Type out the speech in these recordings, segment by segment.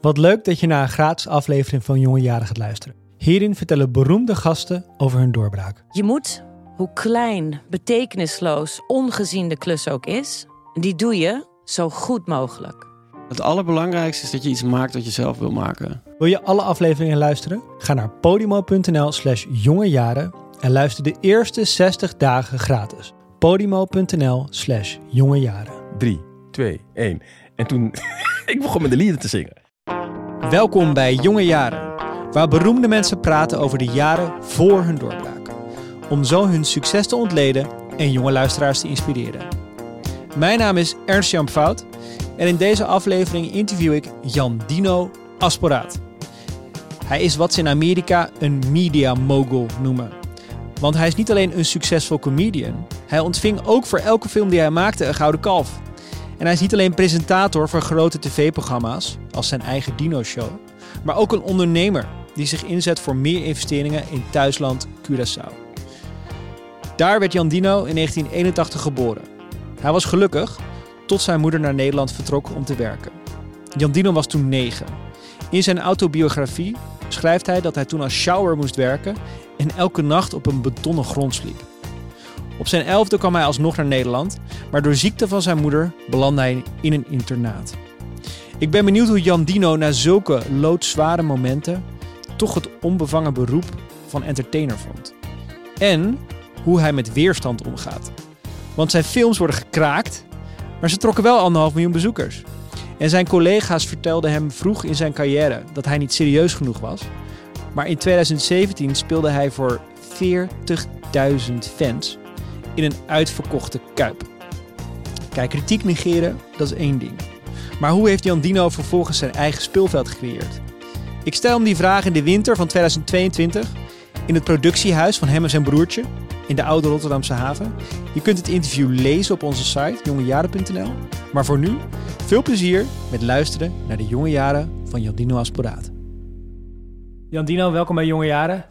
Wat leuk dat je naar een gratis aflevering van Jonge Jaren gaat luisteren. Hierin vertellen beroemde gasten over hun doorbraak. Je moet, hoe klein, betekenisloos, ongezien de klus ook is, die doe je zo goed mogelijk. Het allerbelangrijkste is dat je iets maakt wat je zelf wil maken. Wil je alle afleveringen luisteren? Ga naar podimo.nl slash jongejaren en luister de eerste 60 dagen gratis. podimo.nl slash jongejaren. 3, 2, 1. En toen, ik begon met de lieden te zingen. Welkom bij Jonge Jaren, waar beroemde mensen praten over de jaren voor hun doorbraak. Om zo hun succes te ontleden en jonge luisteraars te inspireren. Mijn naam is Ernst Jan Fout en in deze aflevering interview ik Jan Dino Asporaat. Hij is wat ze in Amerika een media mogul noemen. Want hij is niet alleen een succesvol comedian, hij ontving ook voor elke film die hij maakte een gouden kalf. En hij is niet alleen presentator voor grote tv-programma's, als zijn eigen Dino-show, maar ook een ondernemer die zich inzet voor meer investeringen in thuisland Curaçao. Daar werd Jan Dino in 1981 geboren. Hij was gelukkig tot zijn moeder naar Nederland vertrok om te werken. Jan Dino was toen negen. In zijn autobiografie schrijft hij dat hij toen als shower moest werken en elke nacht op een betonnen grond sliep. Op zijn elfde kwam hij alsnog naar Nederland, maar door ziekte van zijn moeder belandde hij in een internaat. Ik ben benieuwd hoe Jan Dino na zulke loodzware momenten toch het onbevangen beroep van entertainer vond. En hoe hij met weerstand omgaat. Want zijn films worden gekraakt, maar ze trokken wel anderhalf miljoen bezoekers. En zijn collega's vertelden hem vroeg in zijn carrière dat hij niet serieus genoeg was. Maar in 2017 speelde hij voor 40.000 fans in een uitverkochte kuip. Kijk, kritiek negeren, dat is één ding. Maar hoe heeft Jan Dino vervolgens zijn eigen speelveld gecreëerd? Ik stel hem die vraag in de winter van 2022 in het productiehuis van hem en zijn broertje in de oude Rotterdamse haven. Je kunt het interview lezen op onze site jongejaren.nl. Maar voor nu, veel plezier met luisteren naar de jonge jaren van Jan Dino Asporaat. Jan Dino, welkom bij Jonge Jaren.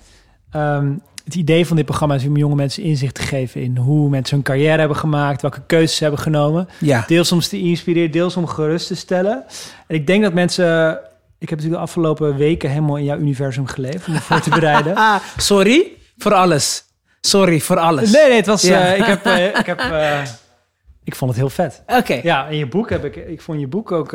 Ehm, het idee van dit programma is om jonge mensen inzicht te geven in hoe mensen hun carrière hebben gemaakt, welke keuzes ze hebben genomen. Ja. Deels om ze te inspireren, deels om gerust te stellen. En ik denk dat mensen. Ik heb natuurlijk de afgelopen weken helemaal in jouw universum geleefd om me voor te bereiden. Sorry voor alles. Sorry voor alles. Nee, nee, het was. Ja. eh, ik heb. eh, ik heb. eh, ik vond het heel vet. Oké. Ja, in je boek heb ik. Ik vond je boek ook.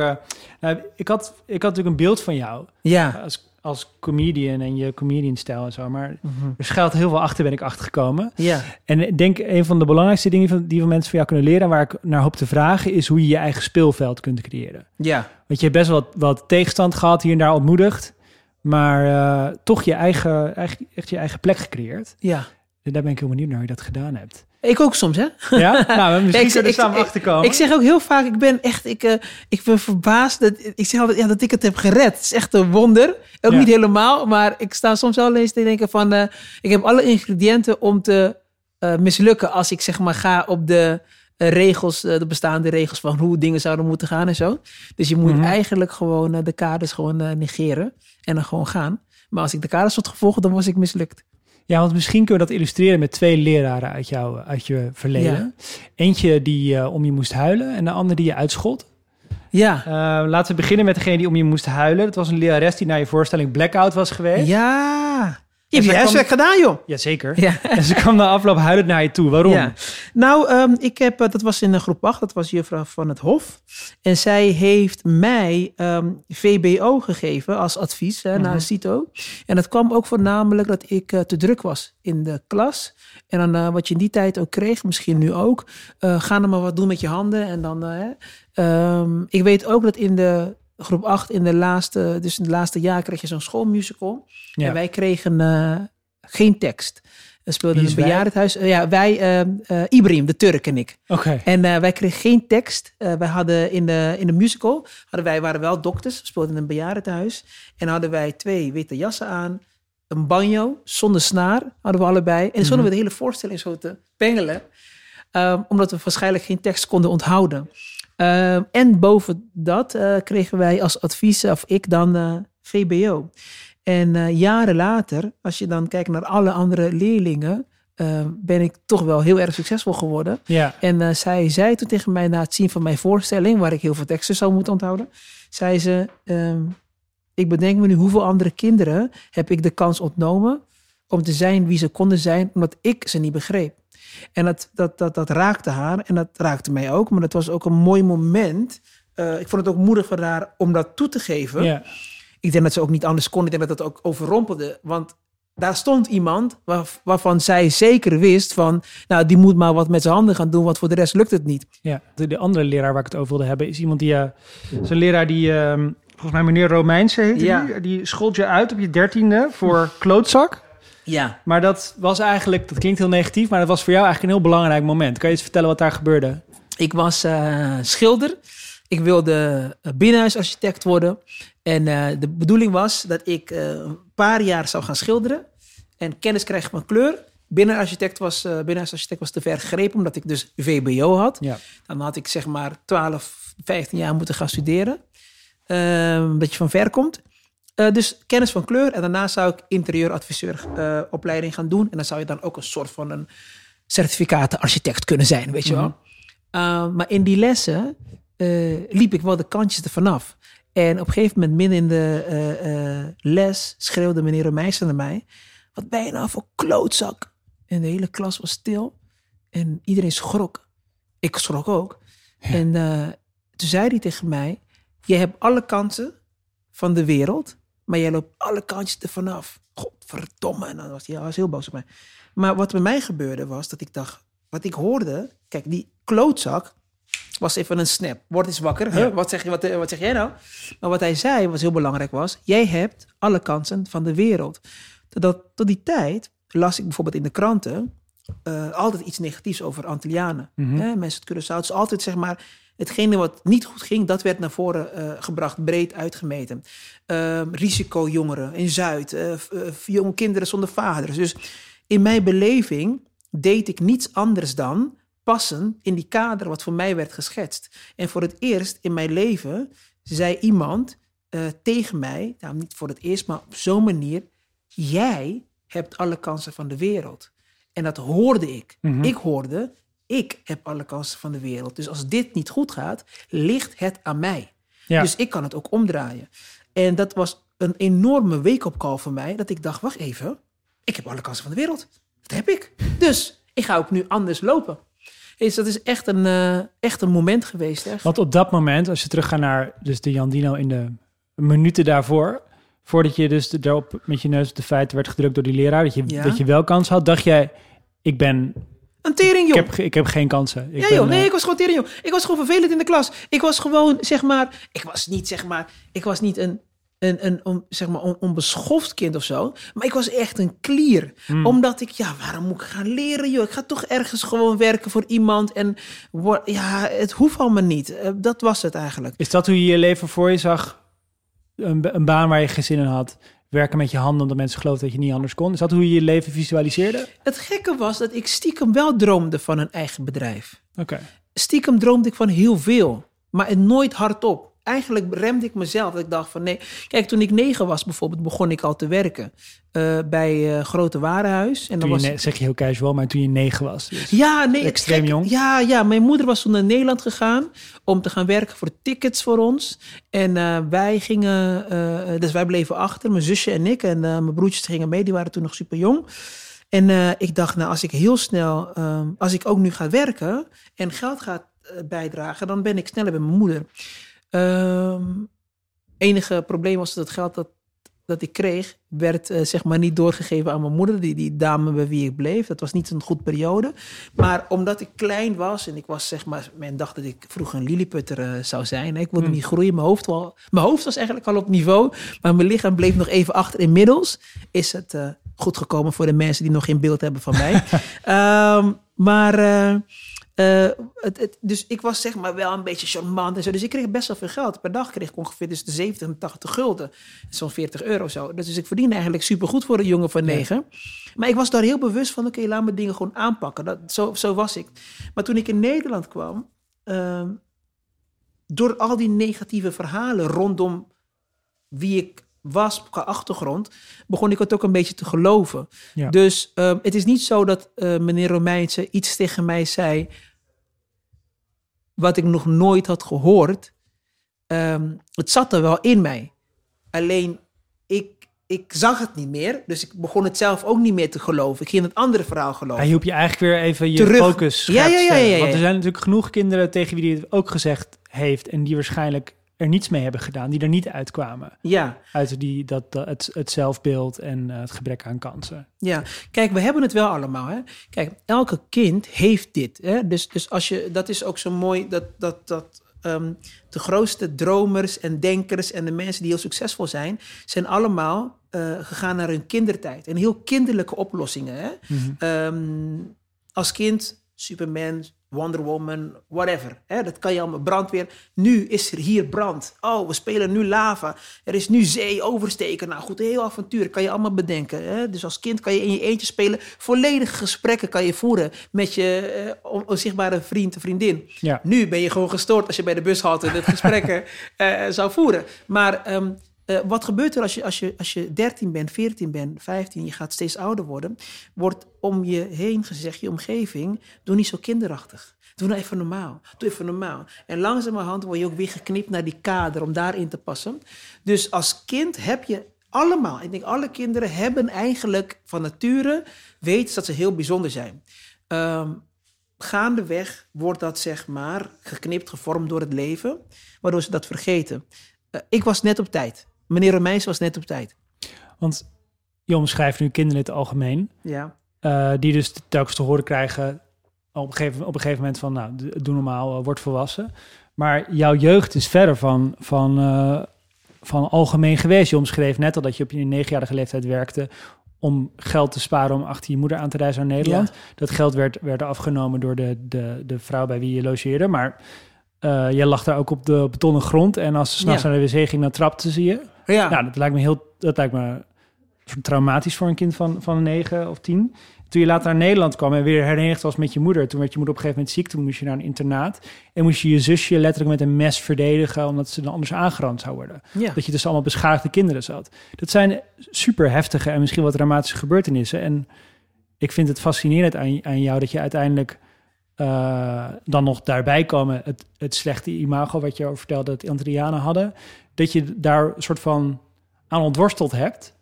nou, ik, had, ik had natuurlijk een beeld van jou Ja. als, als comedian en je comedian-stijl en zo. Maar Mhm. er schuilt heel veel achter, ben ik achtergekomen. Ja. En ik denk een van de belangrijkste dingen van, die van mensen van jou kunnen leren, en waar ik naar hoop te vragen, is hoe je je eigen speelveld kunt creëren. Ja. Want je hebt best wel wat, wat tegenstand gehad, hier en daar ontmoedigd, maar eh, toch je eigen, eigen, echt je eigen plek gecreëerd. Ja. En daar ben ik heel benieuwd naar hoe je dat gedaan hebt. Ik ook soms, hè? Ja? nou, misschien we ik- samen ik- achterkomen. Ik zeg ook heel vaak, ik ben echt, ik, eh, ik ben verbaasd. Dat, ik zeg altijd, ja, dat ik het heb gered. Het is echt een wonder. Ook Ja. niet helemaal, maar ik sta soms wel eens te denken van, eh, ik heb alle ingrediënten om te eh, mislukken als ik zeg maar ga op de regels, de bestaande regels van hoe dingen zouden moeten gaan en zo. Dus je moet Mhm. eigenlijk gewoon de kaders gewoon negeren en dan gewoon gaan. Maar als ik de kaders had gevolgd, dan was ik mislukt. Ja, want misschien kunnen we dat illustreren met twee leraren uit, jou, uit je verleden. Eentje die eh, om je moest huilen en de ander die je uitschot. Ja. Eh, laten we beginnen met degene die om je moest huilen. Dat was een lerares die naar je voorstelling Blackout was geweest. Ja. Je hebt je huiswerk gedaan, joh. Jazeker. Ja. En ze kwam na afloop huilend naar je toe. Waarom? Ja. Nou, ehm, ik heb, eh, dat was in de groep 8, dat was juffrouw van het Hof. En zij heeft mij ehm, VBO gegeven als advies hè, naar CITO. En dat kwam ook voornamelijk dat ik eh, te druk was in de klas. En dan eh, wat je in die tijd ook kreeg, misschien nu ook, ga dan maar wat doen met je handen. En dan, eh, ehm, ik weet ook dat in de groep 8, in de laatste, dus in het laatste jaar kreeg je zo'n schoolmusical. Ja. En wij kregen geen tekst. We speelden in een bejaardenhuis. Eh, ja, wij, eh, eh, Ibrahim, de Turk en ik. Oké. En eh, wij kregen geen tekst. Wij hadden in de, in de musical, hadden wij, waren wel dokters, speelden in een bejaardentehuis. En hadden wij twee witte jassen aan, een banjo zonder snaar hadden we allebei. En zouden we de hele voorstelling zo te pengelen. Ehm, omdat we waarschijnlijk geen tekst konden onthouden. Ehm, en boven dat kregen wij als advies, of ik dan, eh, VBO. En eh, jaren later, als je dan kijkt naar alle andere leerlingen, eh, ben ik toch wel heel erg succesvol geworden. Ja. En eh, zij zei toen tegen mij na het zien van mijn voorstelling, waar ik heel veel teksten zou moeten onthouden, zei ze: ehm, ik bedenk me nu hoeveel andere kinderen heb ik de kans ontnomen om te zijn wie ze konden zijn, omdat ik ze niet begreep. En dat, dat, dat, dat raakte haar en dat raakte mij ook. Maar dat was ook een mooi moment. Ik vond het ook moedig van haar om dat toe te geven. Ja. Ik denk dat ze ook niet anders kon. Ik denk dat dat ook overrompelde. Want daar stond iemand waar- waarvan zij zeker wist van... nou, die moet maar wat met zijn handen gaan doen, want voor de rest lukt het niet. Ja, de, de andere leraar waar ik het over wilde hebben is iemand die... eh is een leraar die, ehm, volgens mij meneer Romeinse heet Ja. die. Die schold je uit op je dertiende voor klootzak. Ja. Maar dat was eigenlijk, dat klinkt heel negatief, maar dat was voor jou eigenlijk een heel belangrijk moment. Kan je eens vertellen wat daar gebeurde? Ik was eh, schilder. Ik wilde eh, binnenhuisarchitect worden. En eh, de bedoeling was dat ik eh, een paar jaar zou gaan schilderen. En kennis krijgen van kleur. Binnenarchitect was, eh binnenhuisarchitect was te ver gegrepen, omdat ik dus VBO had. Ja. Dan had ik zeg maar 12, 15 jaar moeten gaan studeren. Ehm dat je van ver komt. Dus kennis van kleur. En daarna zou ik interieuradviseur eh, opleiding gaan doen. En dan zou je dan ook een soort van een certificaten architect kunnen zijn, weet je wel. Uh, maar in die lessen liep ik wel de kantjes ervan af. En op een gegeven moment, midden in de eh, eh, les, schreeuwde meneer Romeinsen naar mij... Wat ben je nou voor klootzak? En de hele klas was stil. En iedereen schrok. Ik schrok ook. En eh, toen zei hij tegen mij... Je hebt alle kansen van de wereld... maar jij loopt alle kantjes ervan af. Godverdomme. En dan was hij, hij was heel boos op mij. Maar wat bij mij gebeurde was dat ik dacht... Wat ik hoorde... Kijk, die klootzak was even een snap. Word eens wakker. Huh? Wat, zeg je, wat, wat zeg jij nou? Maar wat hij zei, wat heel belangrijk was... Jij hebt alle kansen van de wereld. Totdat, tot die tijd las ik bijvoorbeeld in de kranten... eh, altijd iets negatiefs over Antillianen. Hè, mensen uit Curaçao. Het is altijd zeg maar... Hetgene wat niet goed ging, dat werd naar voren eh, gebracht, breed uitgemeten. Ehm, risicojongeren in Zuid, eh, jonge kinderen zonder vaders. Dus in mijn beleving deed ik niets anders dan passen in die kader wat voor mij werd geschetst. En voor het eerst in mijn leven zei iemand eh, tegen mij, nou niet voor het eerst, maar op zo'n manier, jij hebt alle kansen van de wereld. En dat hoorde ik. Ik hoorde, ik heb alle kansen van de wereld. Dus als dit niet goed gaat, ligt het aan mij. Ja. Dus ik kan het ook omdraaien. En dat was een enorme wake-up call voor mij. Dat ik dacht, wacht even. Ik heb alle kansen van de wereld. Dat heb ik. Dus ik ga ook nu anders lopen. Dus dat is echt een, eh, echt een moment geweest. Hè? Want op dat moment, als je teruggaat naar dus de Jan Dino in de minuten daarvoor, voordat je dus daarop met je neus op de feiten werd gedrukt door die leraar, dat je, Ja. dat je wel kans had, dacht jij, ik ben, Een tering, ik heb, ik heb geen kansen. Ik Ja ben, joh, nee, eh, ik was gewoon tering, joh. Ik was gewoon vervelend in de klas. Ik was gewoon, zeg maar, ik was niet, zeg maar, ik was niet een, een, een on- zeg maar, on- onbeschoft kind of zo. Maar ik was echt een klier. Hmm. Omdat ik, ja, waarom moet ik gaan leren, joh? Ik ga toch ergens gewoon werken voor iemand. En ja, het hoeft allemaal niet. Eh, Dat was het eigenlijk. Is dat hoe je je leven voor je zag? Een, een baan waar je geen zin in had? Werken met je handen omdat mensen geloofden dat je niet anders kon? Is dat hoe je je leven visualiseerde? Het gekke was dat ik stiekem wel droomde van een eigen bedrijf. Oké. stiekem droomde ik van heel veel, maar nooit hardop. Eigenlijk remde ik mezelf. Dat ik dacht van nee. Kijk, toen ik negen was bijvoorbeeld, begon ik al te werken eh, bij eh, Grote Warenhuis. En dan Toen je was zeg je heel casual, maar toen je negen was. Dus. ja, nee, Extreem jong. Ja, ja, mijn moeder was toen naar Nederland gegaan om te gaan werken voor tickets voor ons. En eh, wij gingen, dus wij bleven achter, mijn zusje en ik. En mijn broertjes gingen mee, die waren toen nog super jong. En ik dacht, nou, als ik heel snel, ehm, als ik ook nu ga werken en geld ga bijdragen, dan ben ik sneller bij mijn moeder. Ehm enige probleem was dat het geld dat, dat ik kreeg, werd eh, zeg maar niet doorgegeven aan mijn moeder, die, die dame bij wie ik bleef. Dat was niet een goed periode. Maar omdat ik klein was en ik was zeg maar, men dacht dat ik vroeger een lilliputter eh, zou zijn. Ik wilde niet groeien. Mijn hoofd, wel, mijn hoofd was eigenlijk al op niveau, maar mijn lichaam bleef nog even achter. Inmiddels is het eh, goed gekomen voor de mensen die nog geen beeld hebben van mij. Ehm, maar eh, het, het, dus ik was zeg maar wel een beetje charmant en zo. Dus ik kreeg best wel veel geld. Per dag kreeg ik ongeveer tussen de 70 en 80 gulden. Zo'n 40 euro zo. Dus ik verdiende eigenlijk supergoed voor een jongen van negen. Maar ik was daar heel bewust van, oké, laat me dingen gewoon aanpakken. Dat, zo, zo was ik. Maar toen ik in Nederland kwam, ehm, door al die negatieve verhalen rondom wie ik was qua achtergrond, begon ik het ook een beetje te geloven. Ja. Dus ehm, het is niet zo dat eh, meneer Romeinse iets tegen mij zei wat ik nog nooit had gehoord. Ehm, het zat er wel in mij. Alleen ik, ik zag het niet meer. Dus ik begon het zelf ook niet meer te geloven. Ik ging het andere verhaal geloven. Hij hielp je eigenlijk weer even je Terug. focus scherp Ja, ja, ja, ja. Want er zijn natuurlijk genoeg kinderen tegen wie hij het ook gezegd heeft... en die waarschijnlijk er niets mee hebben gedaan, die er niet uitkwamen. Ja, Uit die, dat, dat, het, het zelfbeeld en eh, het gebrek aan kansen. ja. Kijk, we hebben het wel allemaal. Hè? Kijk, elke kind heeft dit. Hè? Dus, dus als je, dat is ook zo mooi dat, dat, dat ehm, de grootste dromers en denkers en de mensen die heel succesvol zijn, zijn allemaal eh, gegaan naar hun kindertijd. En heel kinderlijke oplossingen. Hè? Ehm, als kind, Superman, Wonder Woman, whatever. Hè? Dat kan je allemaal, brandweer. Nu is er hier brand. Oh, we spelen nu lava. Er is nu zee oversteken. Nou goed, een heel avontuur. Kan je allemaal bedenken. Hè? Dus als kind kan je in je eentje spelen. Volledige gesprekken kan je voeren met je eh, on- onzichtbare vriend of vriendin. Ja. Nu ben je gewoon gestoord als je bij de bushalte de gesprekken eh, zou voeren. Maar ehm, eh, wat gebeurt er als je, als, je, als je 13 bent, 14 bent, 15, je gaat steeds ouder worden, wordt om je heen gezegd, je omgeving, doe niet zo kinderachtig. Doe nou even normaal. Doe even normaal. En langzamerhand word je ook weer geknipt naar die kader om daarin te passen. Dus als kind heb je allemaal, ik denk alle kinderen hebben eigenlijk van nature, weten dat ze heel bijzonder zijn. Ehm, gaandeweg wordt dat zeg maar geknipt, gevormd door het leven, waardoor ze dat vergeten. Eh, ik was net op tijd. Meneer Romeins was net op tijd. Want je omschrijft nu kinderen in het algemeen... Ja. eh, die dus telkens te horen krijgen op een gegeven, op een gegeven moment van... nou, doe normaal, eh, word volwassen. Maar jouw jeugd is verder van, van, eh, van algemeen geweest. Je omschreef net al dat je op je negenjarige leeftijd werkte... om geld te sparen om achter je moeder aan te reizen naar Nederland. Dat geld werd, werd afgenomen door de, de, de vrouw bij wie je logeerde. Maar jij lag daar ook op de betonnen grond... en als ze s'nachts Ja. naar de wc ging, dan trapte ze je. Ja. Ja, dat lijkt me heel, dat lijkt me traumatisch voor een kind van, van negen of tien. Toen je later naar Nederland kwam en weer herenigd was met je moeder, toen werd je moeder op een gegeven moment ziek, toen moest je naar een internaat en moest je je zusje letterlijk met een mes verdedigen omdat ze dan anders aangerand zou worden. ja. Dat je tussen allemaal beschadigde kinderen zat. Dat zijn super heftige en misschien wat dramatische gebeurtenissen. En ik vind het fascinerend aan, aan jou dat je uiteindelijk eh, dan nog daarbij komen het, het slechte imago wat je over vertelde dat de Antillianen hadden. Dat je daar een soort van aan ontworsteld hebt.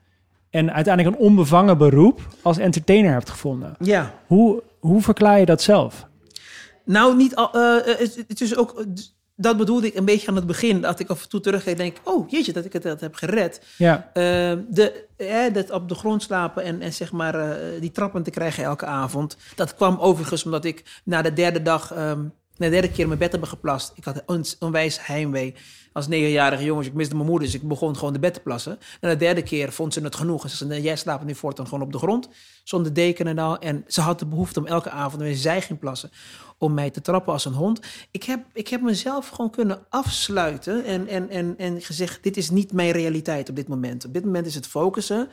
En uiteindelijk een onbevangen beroep als entertainer hebt gevonden. ja. Hoe, hoe verklaar je dat zelf? Nou, niet al, eh, eh, het, het is ook, dat bedoelde ik een beetje aan het begin. Dat ik af en toe terugkijk en denk, oh jeetje, dat ik het dat heb gered. Ja, Eh, de, eh, dat op de grond slapen en, en zeg maar eh, die trappen te krijgen elke avond. Dat kwam overigens omdat ik na de derde dag, ehm, na de derde keer in mijn bed heb geplast. Ik had een onwijs heimwee als negenjarige jongen. Ik miste mijn moeder, dus ik begon gewoon de bed te plassen. En de derde keer vond ze het genoeg. En ze zei, jij slaapt nu voortaan gewoon op de grond, zonder deken en al. En ze had de behoefte om elke avond, wanneer zij ging plassen, om mij te trappen als een hond. Ik heb, ik heb mezelf gewoon kunnen afsluiten en, en, en, en gezegd, dit is niet mijn realiteit op dit moment. Op dit moment is het focussen.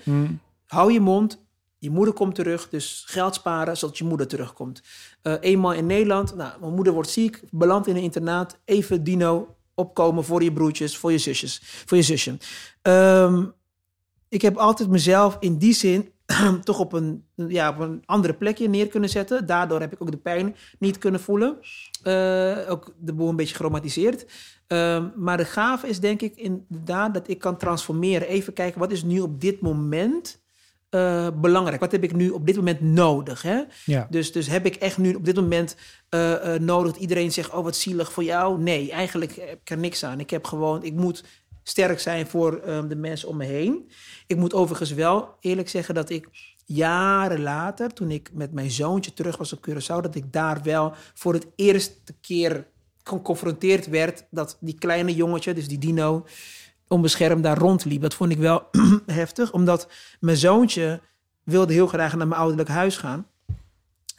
Hou je mond. Je moeder komt terug, dus geld sparen zodat je moeder terugkomt. Eh, eenmaal in Nederland, nou, mijn moeder wordt ziek, belandt in een internaat. Even dino opkomen voor je broertjes, voor je zusjes, voor je zusje. Ehm, ik heb altijd mezelf in die zin toch op een, ja, op een andere plekje neer kunnen zetten. Daardoor heb ik ook de pijn niet kunnen voelen. Eh, ook de boel een beetje geromantiseerd. Ehm, maar de gave is denk ik inderdaad dat ik kan transformeren. Even kijken, wat is nu op dit moment eh, belangrijk? Wat heb ik nu op dit moment nodig? Hè? ja. Dus, dus heb ik echt nu op dit moment eh, eh, nodig dat iedereen zegt: Oh, wat zielig voor jou? Nee, eigenlijk heb ik er niks aan. Ik heb gewoon, ik moet sterk zijn voor ehm, de mensen om me heen. Ik moet overigens wel eerlijk zeggen dat ik jaren later, toen ik met mijn zoontje terug was op Curaçao, dat ik daar wel voor het eerste keer geconfronteerd werd dat die kleine jongetje, dus die dino, onbeschermd daar rondliep. Dat vond ik wel heftig, omdat mijn zoontje wilde heel graag naar mijn ouderlijk huis gaan.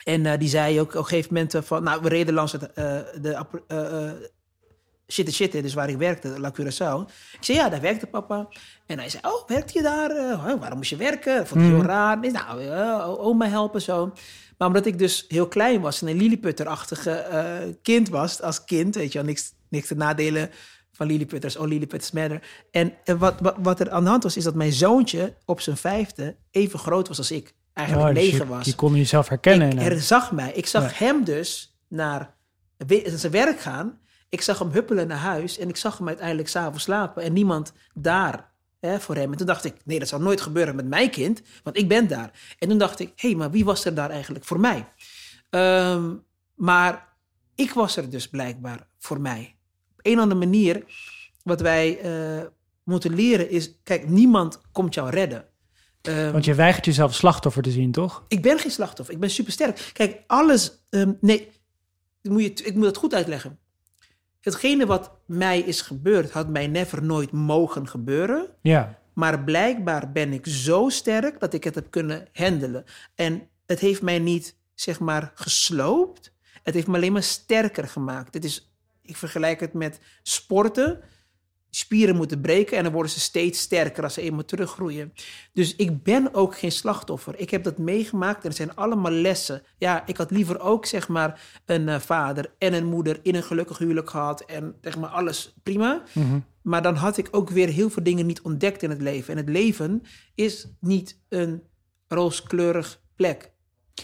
En eh, die zei ook op een gegeven moment eh, van... Nou, we reden langs het, eh, de eh, shit shit, dus waar ik werkte, La Curaçao. Ik zei, ja, daar werkte papa. En hij zei, oh, werkt je daar? Oh, waarom moest je werken? Dat vond ik heel raar. Ik zei, nou, oma helpen, zo. Maar omdat ik dus heel klein was en een Lilliputter-achtige kind was, als kind, weet je wel, niks, niks te nadelen van Lilliputters, oh, Lilliputters matter. En eh, wat, wat, wat er aan de hand was, is dat mijn zoontje op zijn vijfde even groot was als ik. Eigenlijk Oh, dus negen je, was. je kon jezelf herkennen. Ik herzag mij. Ik zag Ja. hem dus naar zijn werk gaan. Ik zag hem huppelen naar huis. En ik zag hem uiteindelijk s'avonds slapen. En niemand daar hè, voor hem. En toen dacht ik, nee, dat zou nooit gebeuren met mijn kind, want ik ben daar. En toen dacht ik, hé, hey, maar wie was er daar eigenlijk voor mij? Ehm, maar ik was er dus blijkbaar voor mij. Op een of andere manier, wat wij eh, moeten leren is, kijk, niemand komt jou redden. Ehm, Want je weigert jezelf slachtoffer te zien, toch? ik ben geen slachtoffer, ik ben supersterk. Kijk, alles, ehm, nee, moet je, ik moet het goed uitleggen. Hetgene wat mij is gebeurd, had mij never nooit mogen gebeuren. Ja. Maar blijkbaar ben ik zo sterk dat ik het heb kunnen handelen. En het heeft mij niet, zeg maar, gesloopt. Het heeft me alleen maar sterker gemaakt. Het is, ik vergelijk het met sporten. Spieren moeten breken en dan worden ze steeds sterker als ze eenmaal teruggroeien. Dus ik ben ook geen slachtoffer. Ik heb dat meegemaakt en er zijn allemaal lessen. Ja, ik had liever ook zeg maar een eh, vader en een moeder in een gelukkig huwelijk gehad en zeg maar alles prima. Maar dan had ik ook weer heel veel dingen niet ontdekt in het leven. En het leven is niet een rooskleurig plek.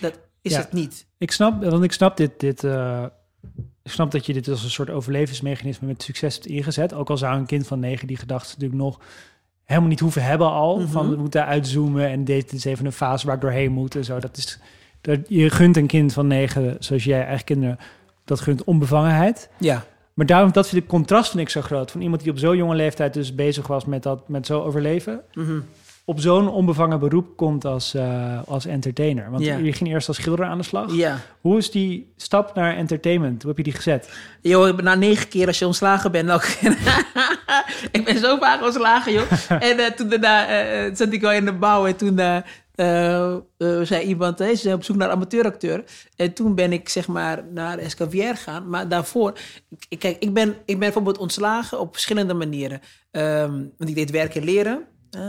Dat is Ja. het niet. Ik snap, want ik snap dit, dit eh, ik snap dat je dit als een soort overlevingsmechanisme met succes hebt ingezet. Ook al zou een kind van negen die gedachten natuurlijk nog helemaal niet hoeven hebben al. Mhm. Van we moeten uitzoomen en dit is even een fase waar ik doorheen moet en zo. Dat is, dat, je gunt een kind van negen, zoals jij eigen kinderen, dat gunt onbevangenheid. Ja. Maar daarom, dat vind ik, contrast vind ik zo groot. Van iemand die op zo'n jonge leeftijd dus bezig was met dat, met zo overleven. Mhm. Op zo'n onbevangen beroep komt als, eh, als entertainer. Want Ja. je ging eerst als schilder aan de slag. Ja. Hoe is die stap naar entertainment? Hoe heb je die gezet? Joh, ik ben na negen keer als je ontslagen bent. elke keer. ik ben zo vaak ontslagen, joh. en eh, toen daarna eh, zat ik al in de bouw en toen zei iemand, hey, ze zijn op zoek naar amateuracteur. En toen ben ik zeg maar naar Escavier gegaan. Maar daarvoor, ik, kijk, ik ben, ik ben bijvoorbeeld ontslagen op verschillende manieren. Ehm, want ik deed werken leren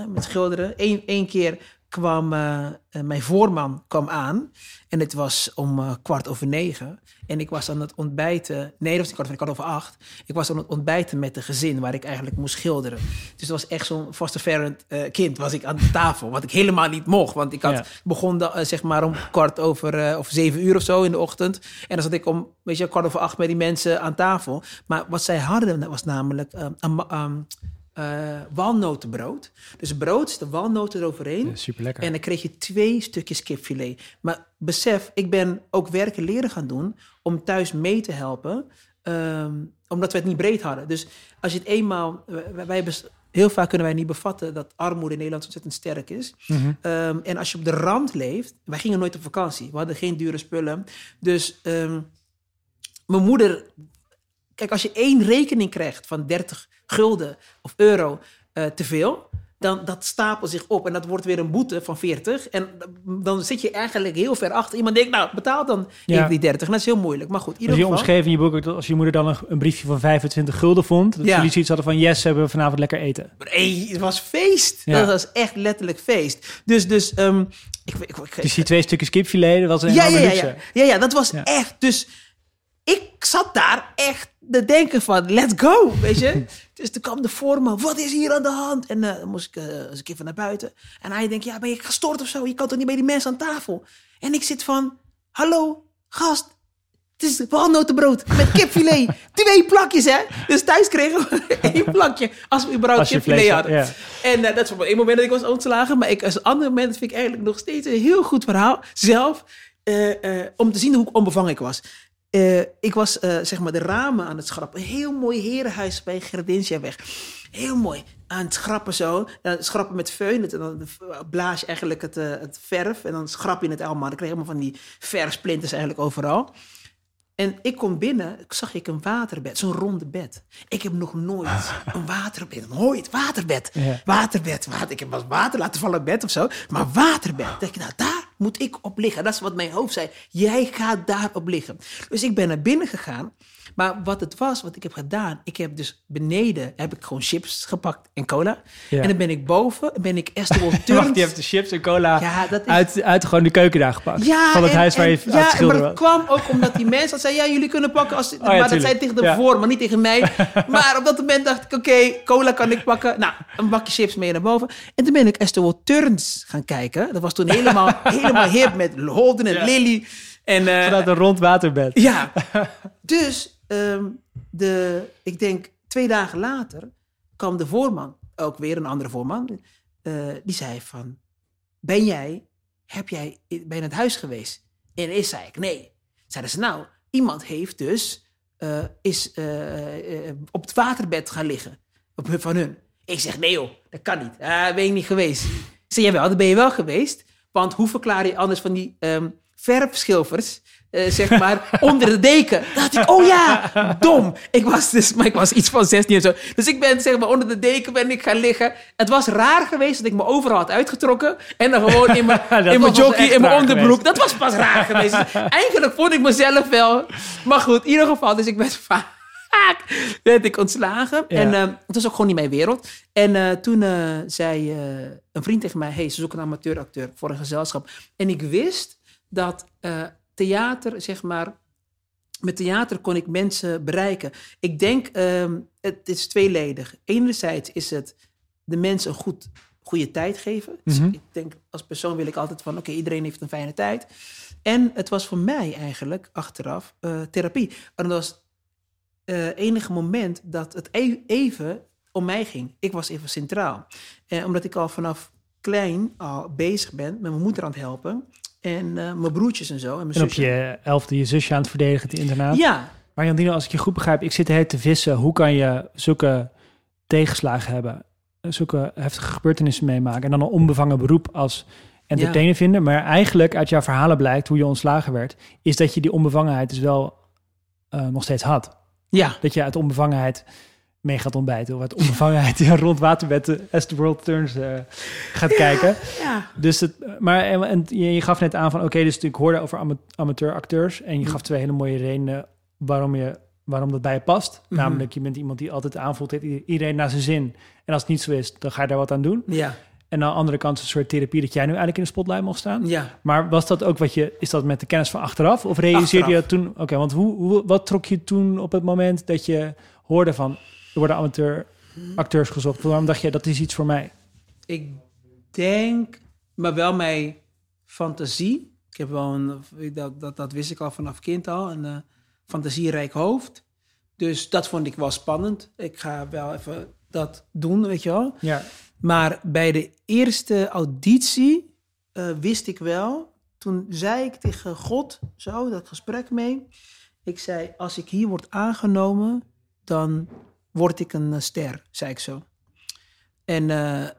met schilderen. Eén één keer kwam eh, eh, mijn voorman kwam aan. En het was om eh, kwart over negen. En ik was aan het ontbijten. Nee, dat was niet kwart over, kwart over acht. Ik was aan het ontbijten met de gezin waar ik eigenlijk moest schilderen. Dus het was echt zo'n foster parent eh, kind was ik aan de tafel. Wat ik helemaal niet mocht. Want ik had Ja. begon zeg maar om kwart over of zeven uur of zo in de ochtend. En dan zat ik om, weet je, kwart over acht met die mensen aan tafel. Maar wat zij hadden was namelijk eh, een eh, walnotenbrood. Dus brood, de walnoten eroverheen. super lekker. En dan kreeg je twee stukjes kipfilet. Maar besef, ik ben ook werken leren gaan doen om thuis mee te helpen. ehm, omdat we het niet breed hadden. Dus als je het eenmaal... Wij, heel vaak kunnen wij niet bevatten dat armoede in Nederland ontzettend sterk is. Ehm, en als je op de rand leeft... Wij gingen nooit op vakantie. We hadden geen dure spullen. Dus ehm, mijn moeder... Kijk, als je één rekening krijgt van 30 gulden of euro eh, te veel... Dan dat stapelt zich op en dat wordt weer een boete van 40. En dan zit je eigenlijk heel ver achter. Iemand denkt, nou, betaal dan Ja. even die 30. En dat is heel moeilijk. Maar goed, in Dus ieder je geval... omschreef in je boek dat als je moeder dan een, een briefje van 25 gulden vond, dat Ja. jullie zoiets hadden van yes, hebben we vanavond lekker eten. Nee, het was feest. Ja. Dat was echt letterlijk feest. Dus, dus ehm, ik, ik, ik, Dus die twee stukjes kipfilet, dat was een ja, ja, ja, ja, ja, ja, dat was echt. Dus ik zat daar echt te denken van, let's go, weet je. dus toen kwam de voorman, wat is hier aan de hand? En eh, dan moest ik eh, eens een keer van naar buiten. En hij denkt, ja, ben je gestoord of zo? Je kan toch niet bij die mensen aan tafel? En ik zit van, hallo, gast. Het is walnotenbrood met kipfilet. Twee plakjes, hè? Dus thuis kregen we één plakje als we überhaupt kipfilet hadden. had, En eh, dat is voor één moment dat ik was ontslagen. Maar ik, als een ander moment vind ik eigenlijk nog steeds een heel goed verhaal. Zelf, om te zien hoe onbevangen ik was. Eh, ik was eh, zeg maar de ramen aan het schrappen. Een heel mooi herenhuis bij Gerdinsjaweg. Heel mooi. Aan het schrappen zo. Dan schrappen met. Het- En dan blaas je eigenlijk het, eh, het verf. En dan schrap je het allemaal. Dan kreeg je helemaal van die verfsplinters eigenlijk overal. En ik kom binnen, zag ik een waterbed, zo'n ronde bed. Ik heb nog nooit een waterbed, nooit waterbed, Ja. waterbed, water. Ik heb wel water laten vallen op bed of zo, maar waterbed. Denk ik, nou daar moet ik op liggen. Dat is wat mijn hoofd zei. Jij gaat daarop liggen. Dus ik ben naar binnen gegaan. Maar wat het was, wat ik heb gedaan, ik heb dus beneden heb ik gewoon chips gepakt en cola. Ja. En dan ben ik boven, ben ik Esther Wacht, je hebt de chips en cola Ja, dat is- uit, uit gewoon de keuken daar gepakt. Ja, van het en- huis waar je en- het ja, schilderen maar dat was. kwam ook omdat die mensen zeiden... ja, jullie kunnen pakken als... maar dat Oh zei tegen de voor, maar niet tegen mij. maar op dat moment dacht ik, oké, cola kan ik pakken. Nou, een bakje chips mee naar boven. En toen ben ik Esther Turns gaan kijken. Dat was toen helemaal, helemaal hip met Holden en. Lily. En, eh, Vanuit een rond waterbed. ja, dus ehm, de, ik denk twee dagen later kwam de voorman. ook weer een andere voorman, eh, die zei van, ben jij, heb jij, ben je het huis geweest? En eerst zei ik, nee. Zeiden ze, nou, iemand heeft dus, eh, is op het waterbed gaan liggen, op van hun. Ik zeg, nee joh, dat kan niet. Ah, ben ik niet geweest. Ik zeg, jawel, dat ben je wel geweest. Want hoe verklaar je anders van die ehm verfschilfers, eh, zeg maar, onder de deken? Dan dacht ik, oh ja, dom. Ik was dus, maar ik was iets van 16 en zo. Dus ik ben, zeg maar, onder de deken ben ik gaan liggen. Het was raar geweest dat ik me overal had uitgetrokken. En dan gewoon in mijn, in mijn jockey, in mijn onderbroek. Dat was pas raar geweest. Dus eigenlijk vond ik mezelf wel... Maar goed, in ieder geval, dus ik ben vaak werd ik ontslagen. Ja. En eh, het was ook gewoon niet mijn wereld. En eh, toen eh, zei een vriend tegen mij... hey, ze zoeken een amateuracteur voor een gezelschap. En ik wist dat eh, theater, zeg maar... Met theater kon ik mensen bereiken. Ik denk, ehm, het is tweeledig. Enerzijds is het de mensen een goed, goede tijd geven. Dus Mhm. ik denk, als persoon wil ik altijd van... oké, iedereen heeft een fijne tijd. En het was voor mij eigenlijk, achteraf, eh, therapie. En dat was eh enige moment dat het e- even om mij ging. Ik was even centraal. En omdat ik al vanaf klein al bezig ben met mijn moeder aan het helpen. En eh, mijn broertjes en zo. En mijn En op zusje. je elfde je zusje aan het verdedigen, het internaat. Ja, Maar Jan Dino, als ik je goed begrijp, ik zit heel te vissen. Hoe kan je zulke tegenslagen hebben, zulke heftige gebeurtenissen meemaken en dan een onbevangen beroep als entertainer vinden? Maar eigenlijk uit jouw verhalen blijkt hoe je ontslagen werd, is dat je die onbevangenheid dus wel eh, nog steeds had. ja. Dat je uit onbevangenheid mee gaat ontbijten of uit onbevangenheid ja, rond waterbed as the world turns eh, gaat kijken. ja. Dus het, maar en, en je, gaf net aan van oké, dus ik hoorde over ama- amateuracteurs en je gaf twee hele mooie redenen waarom je waarom dat bij je past. Mhm. Namelijk, je bent iemand die altijd aanvoelt, heeft iedereen naar zijn zin. En als het niet zo is, dan ga je daar wat aan doen. Ja, En aan de andere kant een soort therapie dat jij nu eigenlijk in de spotlight mag staan. ja. Maar was dat ook wat je, is dat met de kennis van achteraf? Of realiseerde je dat toen? Oké, want hoe, hoe, wat trok je toen op het moment dat je hoorde van worden amateur acteurs gezocht? Waarom dacht je dat is iets voor mij? Ik denk, maar wel mijn fantasie. Ik heb wel een, dat, dat, dat wist ik al vanaf kind al, een eh, fantasierijk hoofd. Dus dat vond ik wel spannend. Ik ga wel even dat doen, weet je wel. Ja, Maar bij de eerste auditie eh, wist ik wel. Toen zei ik tegen God, zo, dat gesprek mee. Ik zei, als ik hier word aangenomen, dan word ik een eh, ster, zei ik zo. En eh,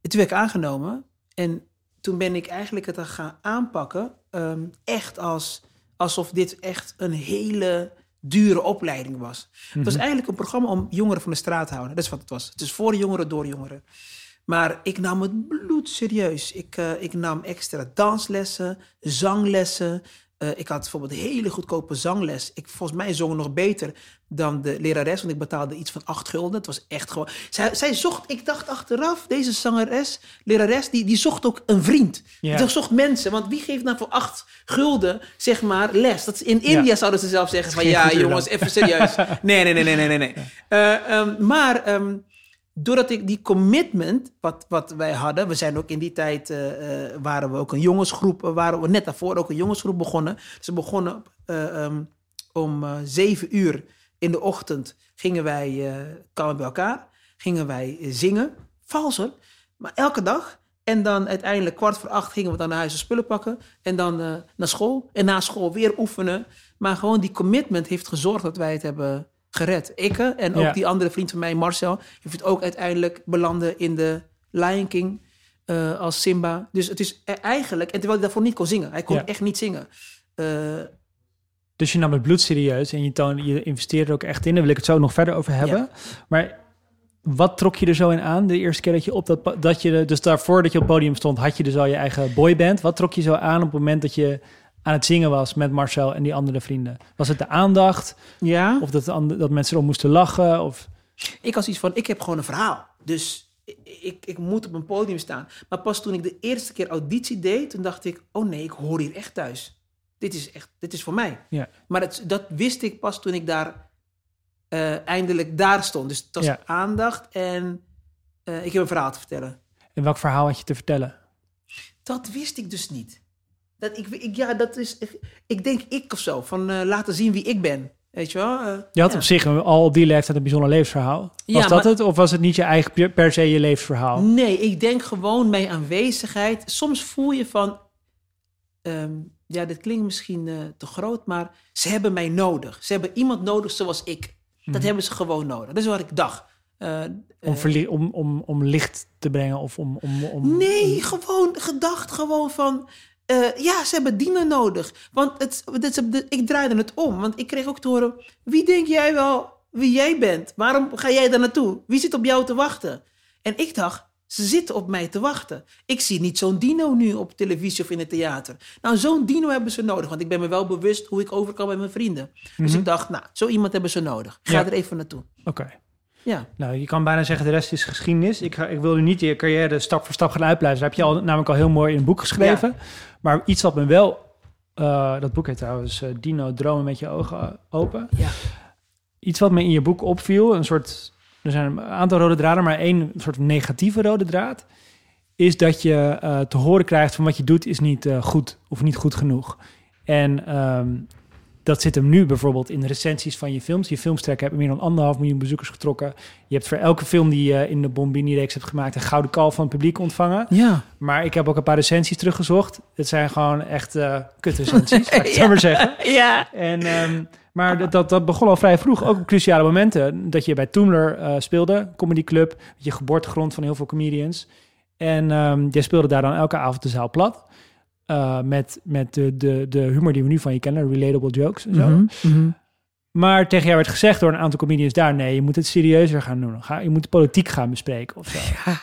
toen werd ik aangenomen. En toen ben ik eigenlijk het gaan aanpakken. ehm, echt als, alsof dit echt een hele dure opleiding was. Het was eigenlijk een programma om jongeren van de straat te houden. Dat is wat het was. Het is voor jongeren, door jongeren. Maar ik nam het bloed serieus. Ik, eh, ik nam extra danslessen, zanglessen. Eh, ik had bijvoorbeeld een hele goedkope zangles. Ik, volgens mij zong nog beter dan de lerares, want ik betaalde iets van acht gulden. Het was echt gewoon... Zij, zij zocht, ik dacht achteraf, deze zangeres, lerares, die, die zocht ook een vriend. Die zocht mensen, want wie geeft nou voor acht gulden, zeg maar, les? Dat in India zouden ze zelf zeggen van, ja jongens, even serieus. Nee, nee, nee, nee, nee, nee. nee. Eh, ehm, maar ehm, doordat ik die commitment, wat, wat wij hadden, we zijn ook in die tijd, eh, eh, waren we ook een jongensgroep, waren we net daarvoor ook een jongensgroep begonnen. We begonnen eh, ehm, om zeven uur in de ochtend, gingen wij, kwamen bij elkaar, gingen wij zingen, vals hoor, maar elke dag. En dan uiteindelijk kwart voor acht gingen we dan naar huis en spullen pakken. En dan naar school. En na school weer oefenen. Maar gewoon die commitment heeft gezorgd dat wij het hebben gered. Ik eh, en ook Ja. die andere vriend van mij, Marcel, heeft het ook uiteindelijk belanden in de Lion King eh, als Simba. Dus het is e- eigenlijk, en terwijl hij daarvoor niet kon zingen. Hij kon Ja. echt niet zingen. Eh, Dus je nam het bloed serieus en je, toon, je investeerde er ook echt in. Daar wil ik het zo nog verder over hebben. Maar wat trok je er zo in aan de eerste keer dat je op dat... dat je, dus daarvoor dat je op het podium stond, had je dus al je eigen boyband. Wat trok je zo aan op het moment dat je aan het zingen was met Marcel en die andere vrienden? Was het de aandacht? ja. Of dat, dat mensen erom moesten lachen? Of... Ik had iets van, ik heb gewoon een verhaal. Dus ik, ik, ik moet op een podium staan. Maar pas toen ik de eerste keer auditie deed, toen dacht ik, oh nee, ik hoor hier echt thuis. Dit is echt, dit is voor mij. Ja. Maar het, dat wist ik pas toen ik daar eh, eindelijk daar stond. Dus het was Ja. aandacht en eh, ik heb een verhaal te vertellen. En welk verhaal had je te vertellen? Dat wist ik dus niet. Dat ik, ik, ja, dat is, ik, ik denk ik of zo, van eh, laten zien wie ik ben. Weet je wel? eh, Je had ja. op zich een- al op die leeftijd een bijzonder levensverhaal. Was Ja, dat maar- het? Of was het niet je eigen per- se je levensverhaal? Nee, ik denk gewoon mijn aanwezigheid. Soms voel je van, ehm, ja, dit klinkt misschien eh, te groot, maar ze hebben mij nodig. Ze hebben iemand nodig zoals ik. Dat hebben ze gewoon nodig. Dat is wat ik dacht. Mhm. Om, om, om licht te brengen of om... om, om Nee, gewoon gedacht gewoon van... eh, ja, ze hebben Dino nodig. Want het, het, ik draaide het om. Want ik kreeg ook te horen... Wie denk jij wel wie jij bent? Waarom ga jij daar naartoe? Wie zit op jou te wachten? En ik dacht, ze zitten op mij te wachten. Ik zie niet zo'n Dino nu op televisie of in het theater. Nou, zo'n Dino hebben ze nodig. Want ik ben me wel bewust hoe ik overkom met mijn vrienden. Dus ik dacht, nou, zo iemand hebben ze nodig. Ga Ja. er even naartoe. Oké. Ja. Nou, je kan bijna zeggen de rest is geschiedenis. Ik, ik wil nu niet je carrière stap voor stap gaan uitpluizen. Dat heb je al, namelijk al heel mooi in een boek geschreven. Maar iets wat me wel... eh, dat boek heet trouwens eh, Dino, dromen met je ogen open. Ja. Iets wat me in je boek opviel, een soort... Er zijn een aantal rode draden, maar één soort negatieve rode draad... is dat je eh, te horen krijgt van wat je doet is niet goed of niet goed genoeg. En ehm, dat zit hem nu bijvoorbeeld in de recensies van je films. Je filmstrekken hebben meer dan anderhalf miljoen bezoekers getrokken. Je hebt voor elke film die je in de Bombini-reeks hebt gemaakt... een gouden kal van het publiek ontvangen. Ja. Maar ik heb ook een paar recensies teruggezocht. Het zijn gewoon echt eh kutrecensies, ga ik het zo maar zeggen. Ja. En, ehm, maar dat, dat, dat begon al vrij vroeg, ook op cruciale momenten. Dat je bij Toomler eh, speelde, Comedy Club, je geboortegrond van heel veel comedians. En ehm jij speelde daar dan elke avond de zaal plat. Eh, met met de, de, de humor die we nu van je kennen, relatable jokes en zo. Mhm, mhm. Maar tegen jou werd gezegd door een aantal comedians daar... nee, je moet het serieuzer gaan doen. Ga, je moet de politiek gaan bespreken of zo.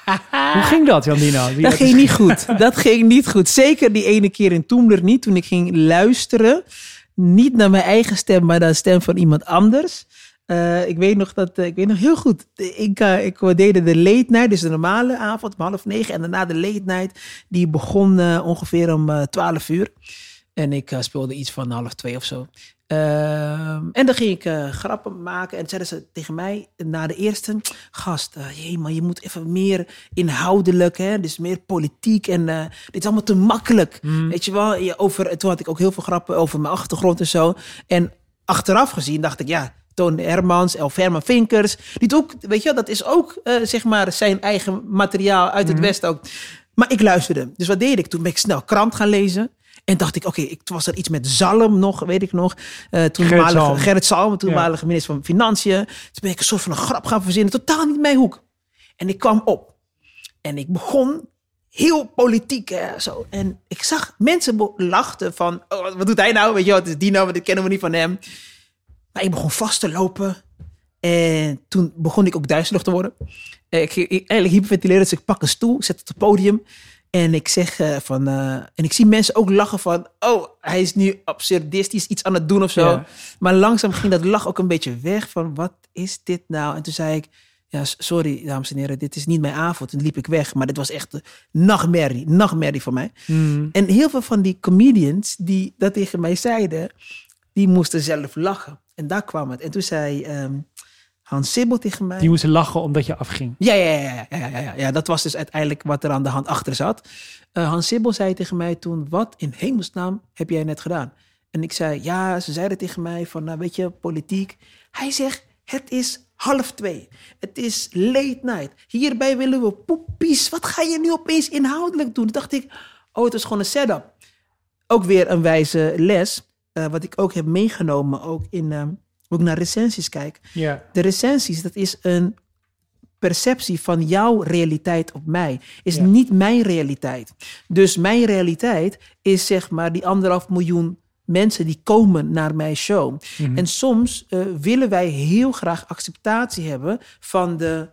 Hoe ging dat, Jan Dino? Wie Dat ging niet goed. Dat ging niet goed. Zeker die ene keer in Toemler niet. Toen ik ging luisteren. Niet naar mijn eigen stem, maar naar de stem van iemand anders. Eh, ik weet nog dat, eh, ik weet nog heel goed. Ik, eh, ik we deden de late night, dus de normale avond om half negen. En daarna de late night, die begon eh, ongeveer om twaalf uur. En ik speelde iets van half twee of zo. Ehm, en dan ging ik grappen maken. En zeiden ze tegen mij na de eerste... Gast, jee, maar je moet even meer inhoudelijk. Hè? Dus meer politiek. En dit is allemaal te makkelijk. Weet je wel? Je, over, toen had ik ook heel veel grappen over mijn achtergrond en zo. En achteraf gezien dacht ik... ja, Toon Hermans, El Herman Vinkers. Die ook, weet je wel, dat is ook eh, zeg maar zijn eigen materiaal uit het Westen ook. Maar ik luisterde. Dus wat deed ik? Toen ben ik snel krant gaan lezen. En dacht ik, oké, ik toen was er iets met Zalm nog, weet ik nog. Eh toen Gerrit Gerrit Zalm. Gerrit Zalm, toenmalige minister van Financiën. Toen ben ik een soort van een grap gaan verzinnen. Totaal niet mijn hoek. En ik kwam op. En ik begon heel politiek hè, zo. En ik zag mensen lachten van, oh, wat- doet hij nou? Weet je wat, is Dino, maar dit kennen we niet van hem. Maar ik begon vast te lopen. En toen begon ik ook duizelig te worden. Eh, Ik ik- eigenlijk hyperventileren, dus ik pak een stoel, zet het op het podium. En ik zeg eh, van... eh, en ik zie mensen ook lachen van... Oh, hij is nu absurdistisch iets aan het doen of zo. Ja. Maar langzaam ging dat lach ook een beetje weg van... Wat is dit nou? En toen zei ik... Ja, sorry, dames en heren, dit is niet mijn avond. En liep ik weg. Maar dit was echt een nachtmerrie, nachtmerrie voor mij. Hmm. En heel veel van die comedians die dat tegen mij zeiden, die moesten zelf lachen. En daar kwam het. En toen zei ehm, Hans Sibbel tegen mij. Die moesten lachen omdat je afging. Ja, ja, ja, ja, ja, ja, ja, ja. Dat was dus uiteindelijk wat er aan de hand achter zat. Eh, Hans Sibbel zei tegen mij toen, wat in hemelsnaam heb jij net gedaan? En ik zei, ja, ze zeiden tegen mij van, nou weet je, politiek. Hij zegt, het is half twee. Het is late night. Hierbij willen we poepies. Wat ga je nu opeens inhoudelijk doen? Toen dacht ik, oh, het is gewoon een setup. Ook weer een wijze les, eh, wat ik ook heb meegenomen, ook in, ehm, hoe ik naar recensies kijk. Ja. De recensies, dat is een perceptie van jouw realiteit op mij. Is niet mijn realiteit. Dus mijn realiteit is zeg maar die anderhalf miljoen mensen die komen naar mijn show. Mhm. En soms eh, willen wij heel graag acceptatie hebben van de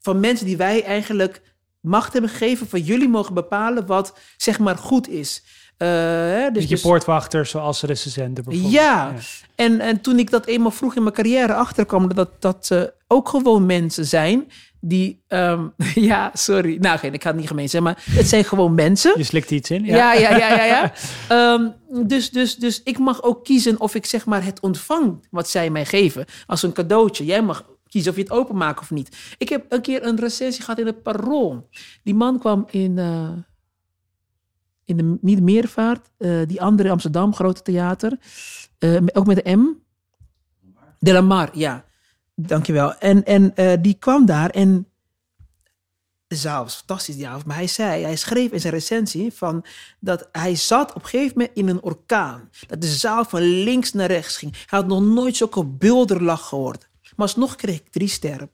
van mensen die wij eigenlijk macht hebben gegeven van jullie mogen bepalen wat zeg maar goed is. Dus, Dus je dus- poortwachters zoals recensenten bijvoorbeeld. ja. En, en toen ik dat eenmaal vroeg in mijn carrière achterkwam, dat dat eh, ook gewoon mensen zijn die, ehm, ja, sorry, nou geen, ik ga het niet gemeen zeggen, maar het zijn gewoon mensen. Je slikt iets in. Ja, ja, ja, ja. ja. Ehm, dus, dus, dus ik mag ook kiezen of ik zeg maar het ontvang wat zij mij geven als een cadeautje. Jij mag kiezen of je het openmaakt of niet. Ik heb een keer een recensie gehad in het Parool. Die man kwam in, eh, in de, niet de Meervaart, eh, die andere Amsterdam, grote theater. Eh, ook met de M. De La Mar, ja. Dankjewel. En, en eh, die kwam daar en de zaal was fantastisch die avond. Maar hij zei, hij schreef in zijn recensie van dat hij zat op een gegeven moment in een orkaan. Dat de zaal van links naar rechts ging. Hij had nog nooit zulke bulderlach gehoord. Maar alsnog kreeg ik drie sterren.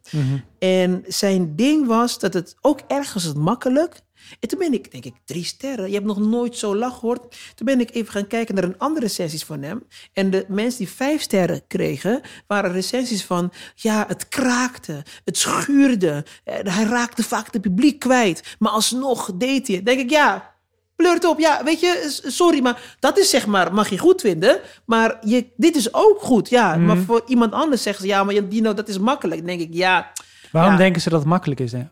En zijn ding was dat het ook ergens het makkelijk. En toen ben ik, denk ik, drie sterren. Je hebt nog nooit zo lach gehoord. Toen ben ik even gaan kijken naar een andere recensies van hem. En de mensen die vijf sterren kregen, waren recensies van... Ja, het kraakte, het schuurde. eh, Hij raakte vaak het publiek kwijt. Maar alsnog deed hij het. denk ik, ja, pleurt op. Ja, weet je, sorry, maar dat is zeg maar, mag je goed vinden. Maar je, dit is ook goed, ja. Maar voor iemand anders zeggen ze, ja, maar Dino, dat is makkelijk. Dan denk ik, ja... Waarom Ja. denken ze dat het makkelijk is? Hè?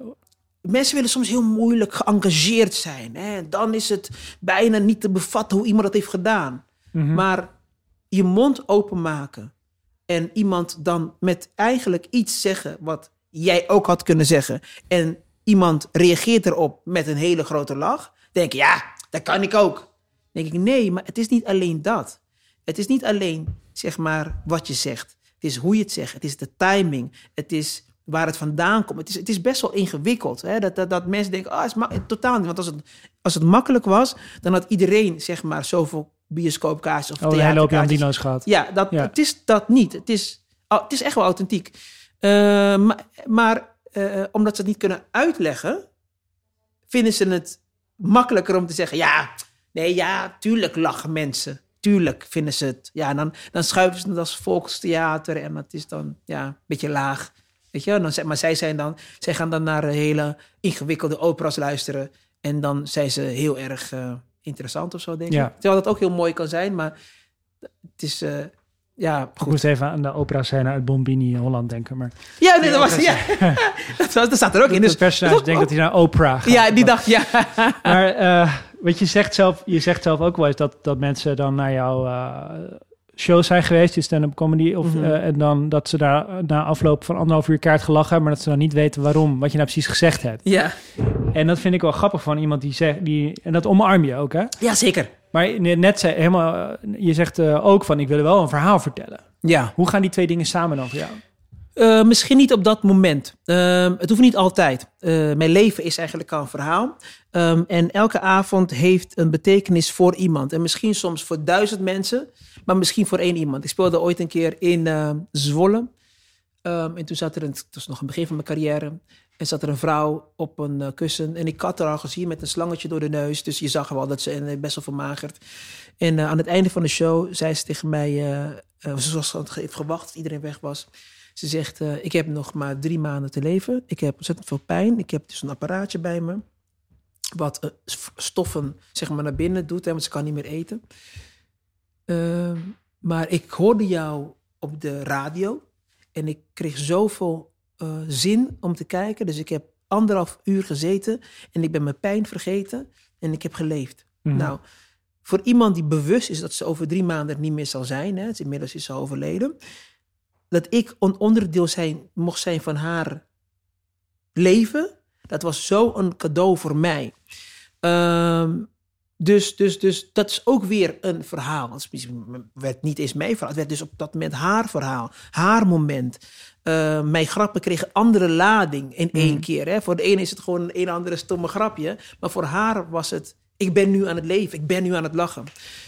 Mensen willen soms heel moeilijk geëngageerd zijn. Hè? Dan is het bijna niet te bevatten hoe iemand dat heeft gedaan. Maar je mond openmaken en iemand dan met eigenlijk iets zeggen wat jij ook had kunnen zeggen. En iemand reageert erop met een hele grote lach. Denk je, ja, dat kan ik ook. denk ik, nee, maar het is niet alleen dat. Het is niet alleen, zeg maar, wat je zegt. Het is hoe je het zegt. Het is de timing. Het is waar het vandaan komt. Het is, het is best wel ingewikkeld. Hè? Dat, dat, dat mensen denken, ah, het is totaal niet. Want als het, als het makkelijk was, dan had iedereen, zeg maar, zoveel bioscoopkaartjes of Oh, theaterkaartjes. Dino's gehad. Ja, dat, Ja. het is dat niet. Het is, oh, het is echt wel authentiek. Eh, maar maar eh, omdat ze het niet kunnen uitleggen, vinden ze het makkelijker om te zeggen: ja, nee, ja, tuurlijk lachen mensen. Tuurlijk vinden ze het. Ja, en dan, dan schuiven ze het als volkstheater en dat is dan ja, een beetje laag. Weet je, dan, maar zij, zijn dan, zij gaan dan naar hele ingewikkelde operas luisteren. En dan zijn ze heel erg eh, interessant of zo, denk ik. Ja. Terwijl dat ook heel mooi kan zijn, maar het is, eh, ja, Ik goed. moest even aan de opera scène uit Bombini Holland denken. Maar Ja, nee, dat was, ja. dat, was, dat staat er ook in. het Dus, personage dat is denkt ook- dat hij naar opera gaat. ja, die dacht, ja. Maar eh, wat je zegt zelf, je zegt zelf ook wel eens dat, dat mensen dan naar jouw eh, show zijn geweest, je stand-up comedy, of, Mhm. eh, en dan dat ze daar na afloop van anderhalf uur kaart gelachen hebben, maar dat ze dan niet weten waarom, wat je nou precies gezegd hebt. ja. En dat vind ik wel grappig van iemand die zegt, die, en dat omarm je ook, hè? Ja, zeker. Maar net zei helemaal, eh, je zegt eh, ook van, ik wil wel een verhaal vertellen. Ja. Hoe gaan die twee dingen samen dan voor jou? Eh, misschien niet op dat moment. Ehm, het hoeft niet altijd. Eh, mijn leven is eigenlijk al een verhaal. Ehm, en elke avond heeft een betekenis voor iemand. En misschien soms voor duizend mensen, maar misschien voor één iemand. Ik speelde ooit een keer in eh, Zwolle. Ehm, en toen zat er een, was nog een begin van mijn carrière. En zat er een vrouw op een eh, kussen. En ik had haar al gezien met een slangetje door de neus. Dus je zag wel dat ze best wel vermagerd. En aan het einde van de show zei ze tegen mij... ze was heeft gewacht iedereen weg was. Ze zegt, eh, ik heb nog maar drie maanden te leven. Ik heb ontzettend veel pijn. Ik heb dus een apparaatje bij me. Wat eh, stoffen zeg maar, naar binnen doet, hè, want ze kan niet meer eten. Ehm, maar ik hoorde jou op de radio. En ik kreeg zoveel eh, zin om te kijken. Dus ik heb anderhalf uur gezeten. En ik ben mijn pijn vergeten. En ik heb geleefd. Mhm. Nou, voor iemand die bewust is dat ze over drie maanden er niet meer zal zijn. Hè, het- inmiddels is ze overleden dat ik een onderdeel zijn, mocht zijn van haar leven, dat was zo een cadeau voor mij. Ehm, dus, dus, dus dat is ook weer een verhaal. Het werd niet eens mijn verhaal, het werd dus op dat moment haar verhaal, haar moment. Eh, mijn grappen kregen andere lading in één keer. Hè. Voor de ene is het gewoon een, een andere stomme grapje, maar voor haar was het, ik ben nu aan het leven, ik ben nu aan het lachen.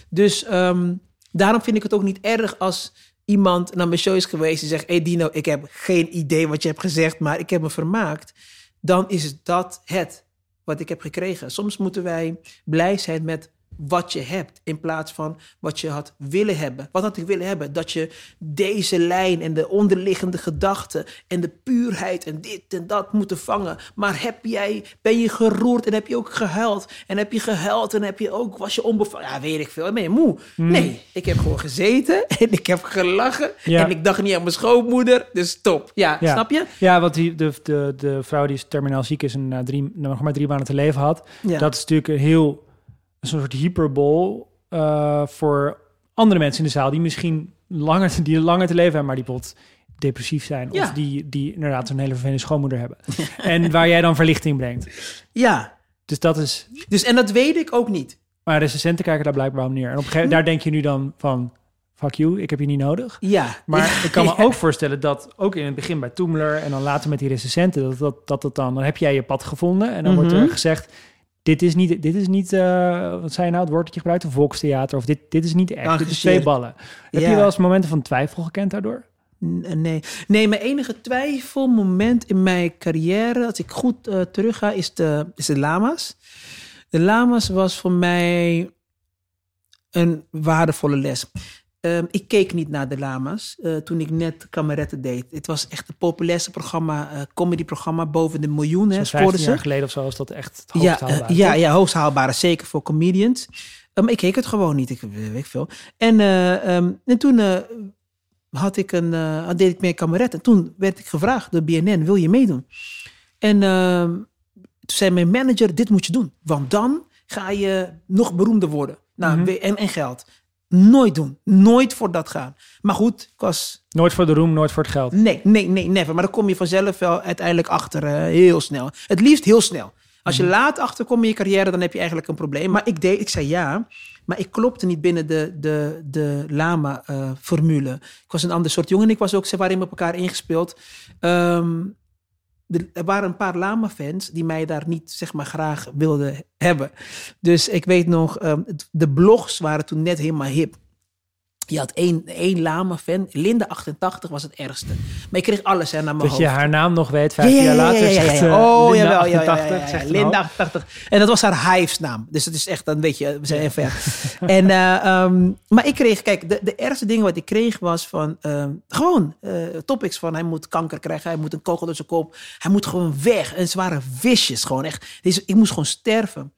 Dus ehm, daarom vind ik het ook niet erg als iemand naar mijn show is geweest en zegt: Hey Dino, ik heb geen idee wat je hebt gezegd, maar ik heb me vermaakt. Dan is dat het wat ik heb gekregen. Soms moeten wij blij zijn met wat je hebt in plaats van wat je had willen hebben. Wat had ik willen hebben? Dat je deze lijn en de onderliggende gedachten en de puurheid en dit en dat moeten vangen. Maar heb jij, ben je geroerd en heb je ook gehuild? En heb je gehuild en heb je ook, was je onbevangen? Ja, weet ik veel. Ben je moe? Nee, ik heb gewoon gezeten en ik heb gelachen. Ja. En ik dacht niet aan mijn schoonmoeder, dus top. Ja, Ja. snap je? Ja, want die, de, de, de vrouw die terminaal ziek is en na drie, nog maar drie maanden te leven had, Ja. dat is natuurlijk een heel een soort hyperbol eh, voor andere mensen in de zaal die misschien langer, die langer te leven hebben, maar die bijvoorbeeld depressief zijn Ja. of die, die inderdaad zo'n hele vervelende schoonmoeder hebben. en waar jij dan verlichting brengt. Ja, Dus dat is, Dus, en dat weet ik ook niet. Maar recensenten kijken daar blijkbaar om neer. En op een gegeven daar denk je nu dan van... Fuck you, ik heb je niet nodig. Ja. Maar ik kan me Ja. ook voorstellen dat ook in het begin bij Toomler en dan later met die recensenten, dat, dat, dat het dan, dan heb jij je pad gevonden en dan wordt Mhm. er gezegd, dit is niet, dit is niet eh, wat zei je nou, het woord dat je gebruikt, een volkstheater, of dit, dit is niet echt, dit is twee ballen. Heb je wel eens momenten van twijfel gekend daardoor? N- Nee. nee, mijn enige twijfelmoment in mijn carrière, als ik goed eh, terug ga, is de, is de Lama's. De Lama's was voor mij een waardevolle les. Ehm, ik keek niet naar de Lama's eh, toen ik net kameretten deed. Het was echt het populairste programma, eh comedyprogramma, boven de miljoen. Hè, Zo'n scoorden 15 ze. jaar geleden of zo was dat echt het Ja, hoogst eh, haalbaar, ja, ja, hoogst haalbare, zeker voor comedians. Eh, maar ik keek het gewoon niet, ik weet veel. En, eh, ehm, en toen eh, had ik een, eh, deed ik mee kameret. En toen werd ik gevraagd door BNN, wil je meedoen? En ehm, toen zei mijn manager, dit moet je doen. Want dan ga je nog beroemder worden. Nou, Mhm. en geld. Nooit doen. Nooit voor dat gaan. Maar goed, ik was Nooit voor de roem, nooit voor het geld. Nee, nee, nee, never. Maar dan kom je vanzelf wel uiteindelijk achter eh, heel snel. Het liefst heel snel. Als je laat achterkomt in je carrière, dan heb je eigenlijk een probleem. Maar ik deed, ik zei ja, maar ik klopte niet binnen de, de, de Lama-formule. ik was een ander soort jongen. Ik was ook, ze waren met elkaar ingespeeld. Ehm, er waren een paar Lama-fans die mij daar niet, zeg maar, graag wilden hebben. Dus ik weet nog, ehm, de blogs waren toen net helemaal hip. Je had één, één Lama-fan. Linda 88 was het ergste. Maar ik kreeg alles hè, naar mijn Dat je hoofd. haar naam nog weet, 15 jaar later. Ja, ja, ja, zegt, ja. eh, Oh, Linda jawel, ja, ja, 88, ja, ja, ja. zegt een Linda hoop. 88. En dat was haar hives-naam. Dus het is echt, dan weet je, we zijn even ver. en, eh, ehm, maar ik kreeg, kijk, de, de ergste dingen wat ik kreeg was van, ehm, gewoon eh, topics van, hij moet kanker krijgen, hij moet een kogel door zijn kop, hij moet gewoon weg. En ze waren vicious, gewoon echt. Dus ik moest gewoon sterven.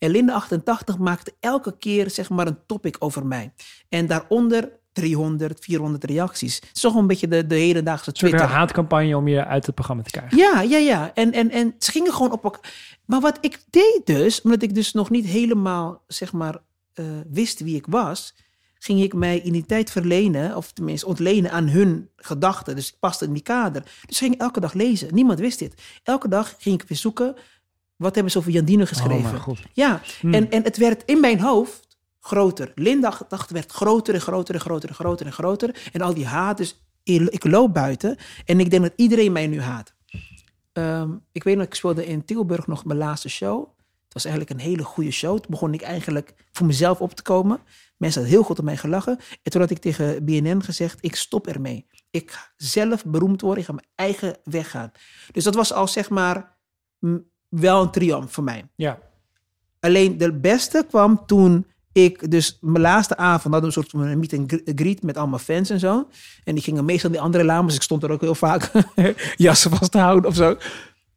En Linda 88 maakte elke keer, zeg maar, een topic over mij. En daaronder 300, 400 reacties. Het is toch een beetje de, de hedendaagse Een Twitter. haatcampagne om je uit het programma te krijgen. Ja, ja, ja. En, en, en ze gingen gewoon op elkaar. Maar wat ik deed dus, omdat ik dus nog niet helemaal, zeg maar, eh, wist wie ik was, ging ik mij identiteit verlenen, of tenminste ontlenen aan hun gedachten. Dus ik paste in die kader. Dus ging ik elke dag lezen. Niemand wist dit. Elke dag ging ik weer zoeken, wat hebben ze over Jandine geschreven? Oh, mijn god. Ja, Hmm. en, en het werd in mijn hoofd groter. Linda dacht werd groter en groter en groter en groter en groter. En al die haat, dus ik loop buiten en ik denk dat iedereen mij nu haat. Ehm, ik weet nog, ik speelde in Tilburg nog mijn laatste show. Het was eigenlijk een hele goede show. Toen begon ik eigenlijk voor mezelf op te komen. Mensen hadden heel goed op mij gelachen. En toen had ik tegen BNN gezegd, ik stop ermee. Ik ga zelf beroemd worden, ik ga mijn eigen weg gaan. Dus dat was al zeg maar wel een triomf voor mij. Ja. Alleen de beste kwam toen ik dus mijn laatste avond had een soort van meet and gr- greet met allemaal fans en zo. En die gingen meestal die andere lamas. Ik stond er ook heel vaak jassen vast te houden of zo.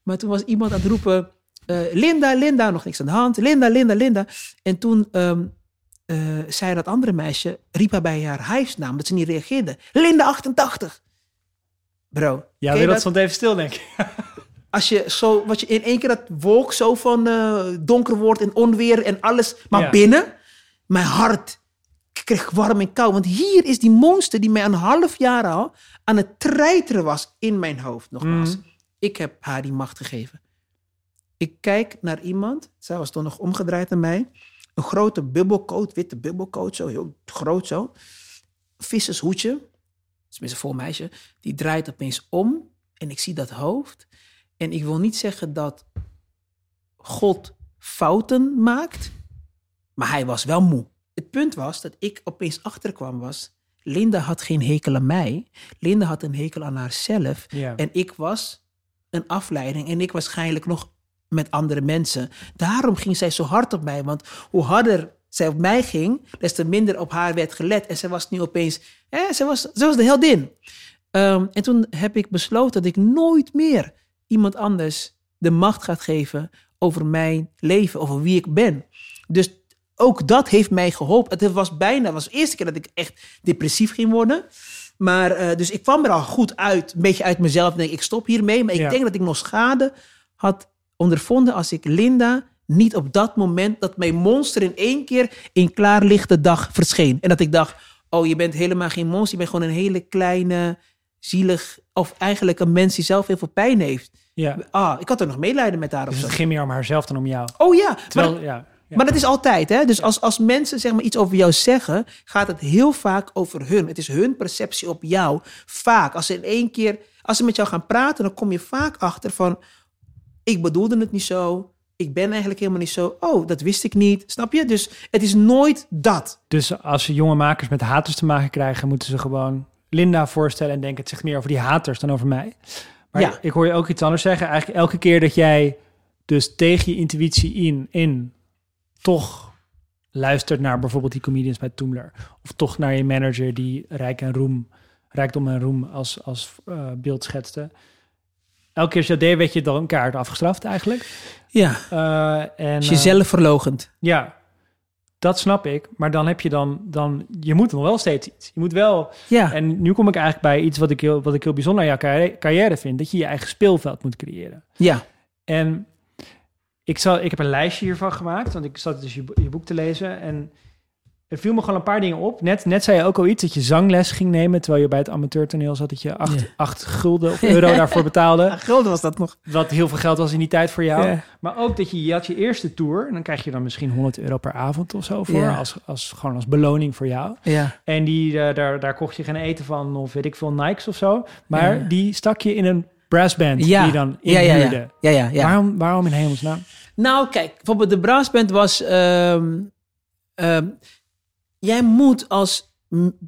Maar toen was iemand aan het roepen, eh, Linda, Linda, nog niks aan de hand. Linda, Linda, Linda. En toen ehm, eh, zei dat andere meisje, riep haar bij haar huisnaam, dat ze niet reageerde. Linda 88. Bro. Ja, ken je dat stond even stil, denk ik. als je zo, wat je in één keer dat wolk zo van eh, donker wordt en onweer en alles, maar Ja. binnen, mijn hart kreeg warm en koud. Want hier is die monster die mij een half jaar al aan het treiteren was in mijn hoofd. Nogmaals, Mhm. ik heb haar die macht gegeven. Ik kijk naar iemand, zij was toen nog omgedraaid naar mij, een grote bubbelcoat, witte bubbelcoat, zo heel groot zo, vissershoedje, tenminste vol meisje, die draait opeens om en ik zie dat hoofd. En ik wil niet zeggen dat God fouten maakt, maar hij was wel moe. Het punt was dat ik opeens achterkwam was, Linda had geen hekel aan mij. Linda had een hekel aan haarzelf. Ja. En ik was een afleiding en ik waarschijnlijk nog met andere mensen. Daarom ging zij zo hard op mij, want hoe harder zij op mij ging, des te minder op haar werd gelet. En zij was nu opeens, eh, zij, was, zij was de heldin. Ehm, en toen heb ik besloten dat ik nooit meer iemand anders de macht gaat geven over mijn leven, over wie ik ben. Dus ook dat heeft mij geholpen. Het was bijna, het was de eerste keer dat ik echt depressief ging worden. Maar, eh, dus ik kwam er al goed uit, een beetje uit mezelf. Ik denk, ik stop hiermee. Maar ik Ja. denk dat ik nog schade had ondervonden als ik Linda niet op dat moment, dat mijn monster in één keer in klaarlichte dag verscheen. En dat ik dacht, oh, je bent helemaal geen monster. Je bent gewoon een hele kleine, zielig, of eigenlijk een mens die zelf heel veel pijn heeft. Ja. Ah, ik had er nog medelijden met haar of Dus zo. het ging meer om haarzelf dan om jou. Oh ja, Terwijl, maar, ja. Ja. Maar dat is altijd, hè? Dus als, als mensen zeg maar, iets over jou zeggen, gaat het heel vaak over hun. Het is hun perceptie op jou. Vaak. Als ze in één keer, als ze met jou gaan praten, dan kom je vaak achter van: ik bedoelde het niet zo. Ik ben eigenlijk helemaal niet zo. Oh, dat wist ik niet. Snap je? Dus het is nooit dat. Dus als ze jonge makers met haters te maken krijgen, moeten ze gewoon Linda voorstellen en denken: het zegt meer over die haters dan over mij. Maar Ja. ik hoor je ook iets anders zeggen. Eigenlijk elke keer dat jij dus tegen je intuïtie in, in toch luistert naar bijvoorbeeld die comedians bij Toomler. Of toch naar je manager die rijk en roem, rijkdom en roem als, als eh, beeld schetste. Elke keer als je dat deed, werd je dan een kaart afgestraft eigenlijk. Ja. Eh, en, eh, jezelf verlogend. ja, dat snap ik. Maar dan heb je dan, dan je moet nog wel steeds iets. Je moet wel. Ja. En nu kom ik eigenlijk bij iets wat ik heel, wat ik heel bijzonder aan jouw carrière, vind: dat je je eigen speelveld moet creëren. ja. En ik, zal, ik heb een lijstje hiervan gemaakt, want ik zat dus je, je boek te lezen. En er viel me gewoon een paar dingen op. Net, net zei je ook al iets dat je zangles ging nemen, terwijl je bij het amateurtoneel zat, dat je acht, Ja. acht gulden of euro daarvoor betaalde. gulden was dat nog. Wat heel veel geld was in die tijd voor jou. Maar ook dat je, je had je eerste tour. En dan krijg je dan misschien 100 euro per avond of zo voor. Als, als, gewoon als beloning voor jou. Ja. En die, eh, daar, daar kocht je geen eten van of weet ik veel Nikes of zo. Maar die stak je in een brassband Ja. die je dan Ja, ja, inhuurde. ja. ja, ja, ja. Waarom, waarom in hemelsnaam? Nou, kijk, bijvoorbeeld de brassband was... ehm, ehm, jij moet als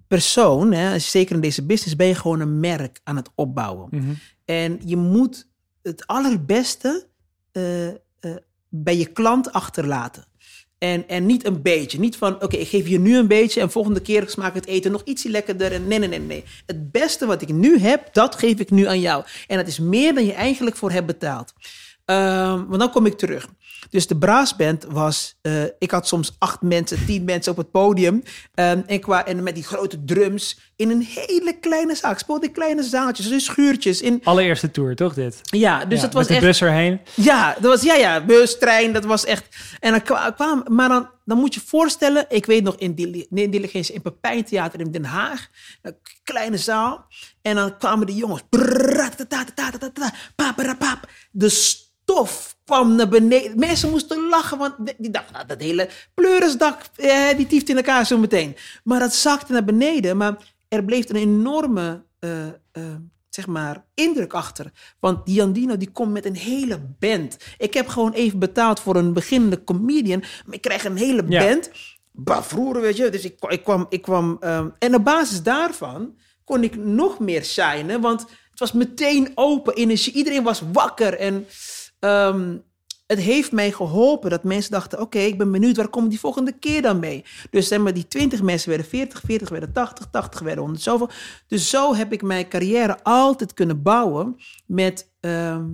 persoon, hè, zeker in deze business, ben je gewoon een merk aan het opbouwen. Mhm. En je moet het allerbeste eh, eh, bij je klant achterlaten. En, en niet een beetje. Niet van, oké, ik geef je nu een beetje en volgende keer smaakt het eten nog ietsje lekkerder. En nee, nee, nee, nee. Het beste wat ik nu heb, dat geef ik nu aan jou. En dat is meer dan je eigenlijk voor hebt betaald. Ehm, want dan kom ik terug. Dus de braasband was, eh, ik had soms acht mensen, tien mensen op het podium. Ehm, en, qua, en met die grote drums in een hele kleine zaal. Ik speelde in kleine zaaltjes, dus schuurtjes. In, Allereerste tour, toch dit? ja, dus Ja, dat was met de echt... bus erheen. Ja, dat was, ja, ja, bus, trein, dat was echt... En dan kwa- kwam, maar dan, dan moet je voorstellen, ik weet nog in, Dili- in Diligentie, in Pepijn Theater in Den Haag, een kleine zaal. En dan kwamen de jongens, de stof kwam naar beneden. Mensen moesten lachen, want die dachten, nou, dat hele pleurisdak, eh, die tieft in elkaar zo meteen. Maar dat zakte naar beneden, maar er bleef een enorme... eh, eh, zeg maar, indruk achter. Want die Andino die komt met een hele band. Ik heb gewoon even betaald voor een beginnende comedian, maar ik krijg een hele Ja. band. Bavroeren, weet je. Dus ik, ik kwam... Ik kwam ehm, en op basis daarvan kon ik nog meer shinen, want het was meteen open energie. Iedereen was wakker en... ehm, het heeft mij geholpen dat mensen dachten: oké, ik ben benieuwd, waar komt die volgende keer dan mee? Dus zeg maar, die 20 mensen werden 40, 40 werden 80, 80 werden 100 zoveel. Dus zo heb ik mijn carrière altijd kunnen bouwen met, ehm,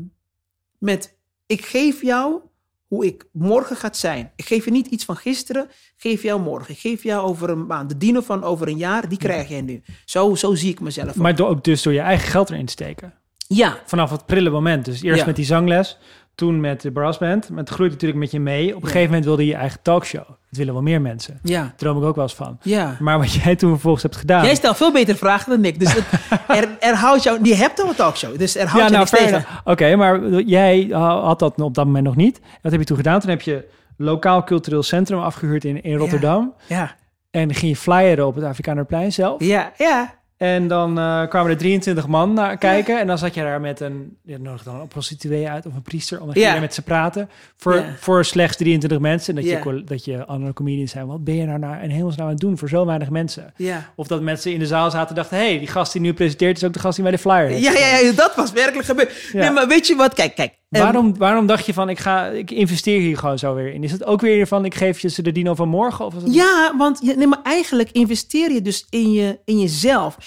met ik geef jou hoe ik morgen gaat zijn. Ik geef je niet iets van gisteren, ik geef jou morgen. Ik geef jou over een maand. De dino van over een jaar, die krijg jij nu. Zo, zo zie ik mezelf. ook. Maar door, ook dus door je eigen geld erin te steken. ja, Vanaf het prille moment. Dus eerst Ja. met die zangles, toen met de brassband. Maar het groeit natuurlijk met je mee. Op een gegeven moment wilde je je eigen talkshow. Dat willen wel meer mensen. ja, Daar droom ik ook wel eens van. ja. Maar wat jij toen vervolgens hebt gedaan... Jij stelt veel betere vragen dan ik. Dus het, er, er houdt jou... Je hebt al een talkshow, dus er houdt ja, je nou, tegen. Oké, maar jij had dat op dat moment nog niet. Wat heb je toen gedaan? Toen heb je lokaal cultureel centrum afgehuurd in, in Rotterdam. Ja, En ging je flyeren op het Afrikanerplein zelf. ja, ja. En dan eh, kwamen er 23 man naar kijken. En dan zat je daar met een... Je nodigde dan een prostituee uit of een priester. Om dan Ja. met ze praten. Voor, Ja. voor slechts 23 mensen. En dat, je, dat je andere comedians zijn. Wat ben je nou naar, in hemelsnaam aan het doen voor zo weinig mensen? Of dat mensen in de zaal zaten en dachten... hé, hey, die gast die nu presenteert is ook de gast die bij de flyer heeft Ja, ja, ja, dat was werkelijk gebeurd. Nee, maar weet je wat? Kijk, kijk. Waarom, waarom dacht je van, ik, ga, ik investeer hier gewoon zo weer in? Is het ook weer van, ik geef je ze de dino van morgen? Of het... Ja, want je, nee, maar eigenlijk investeer je dus in, je, in jezelf.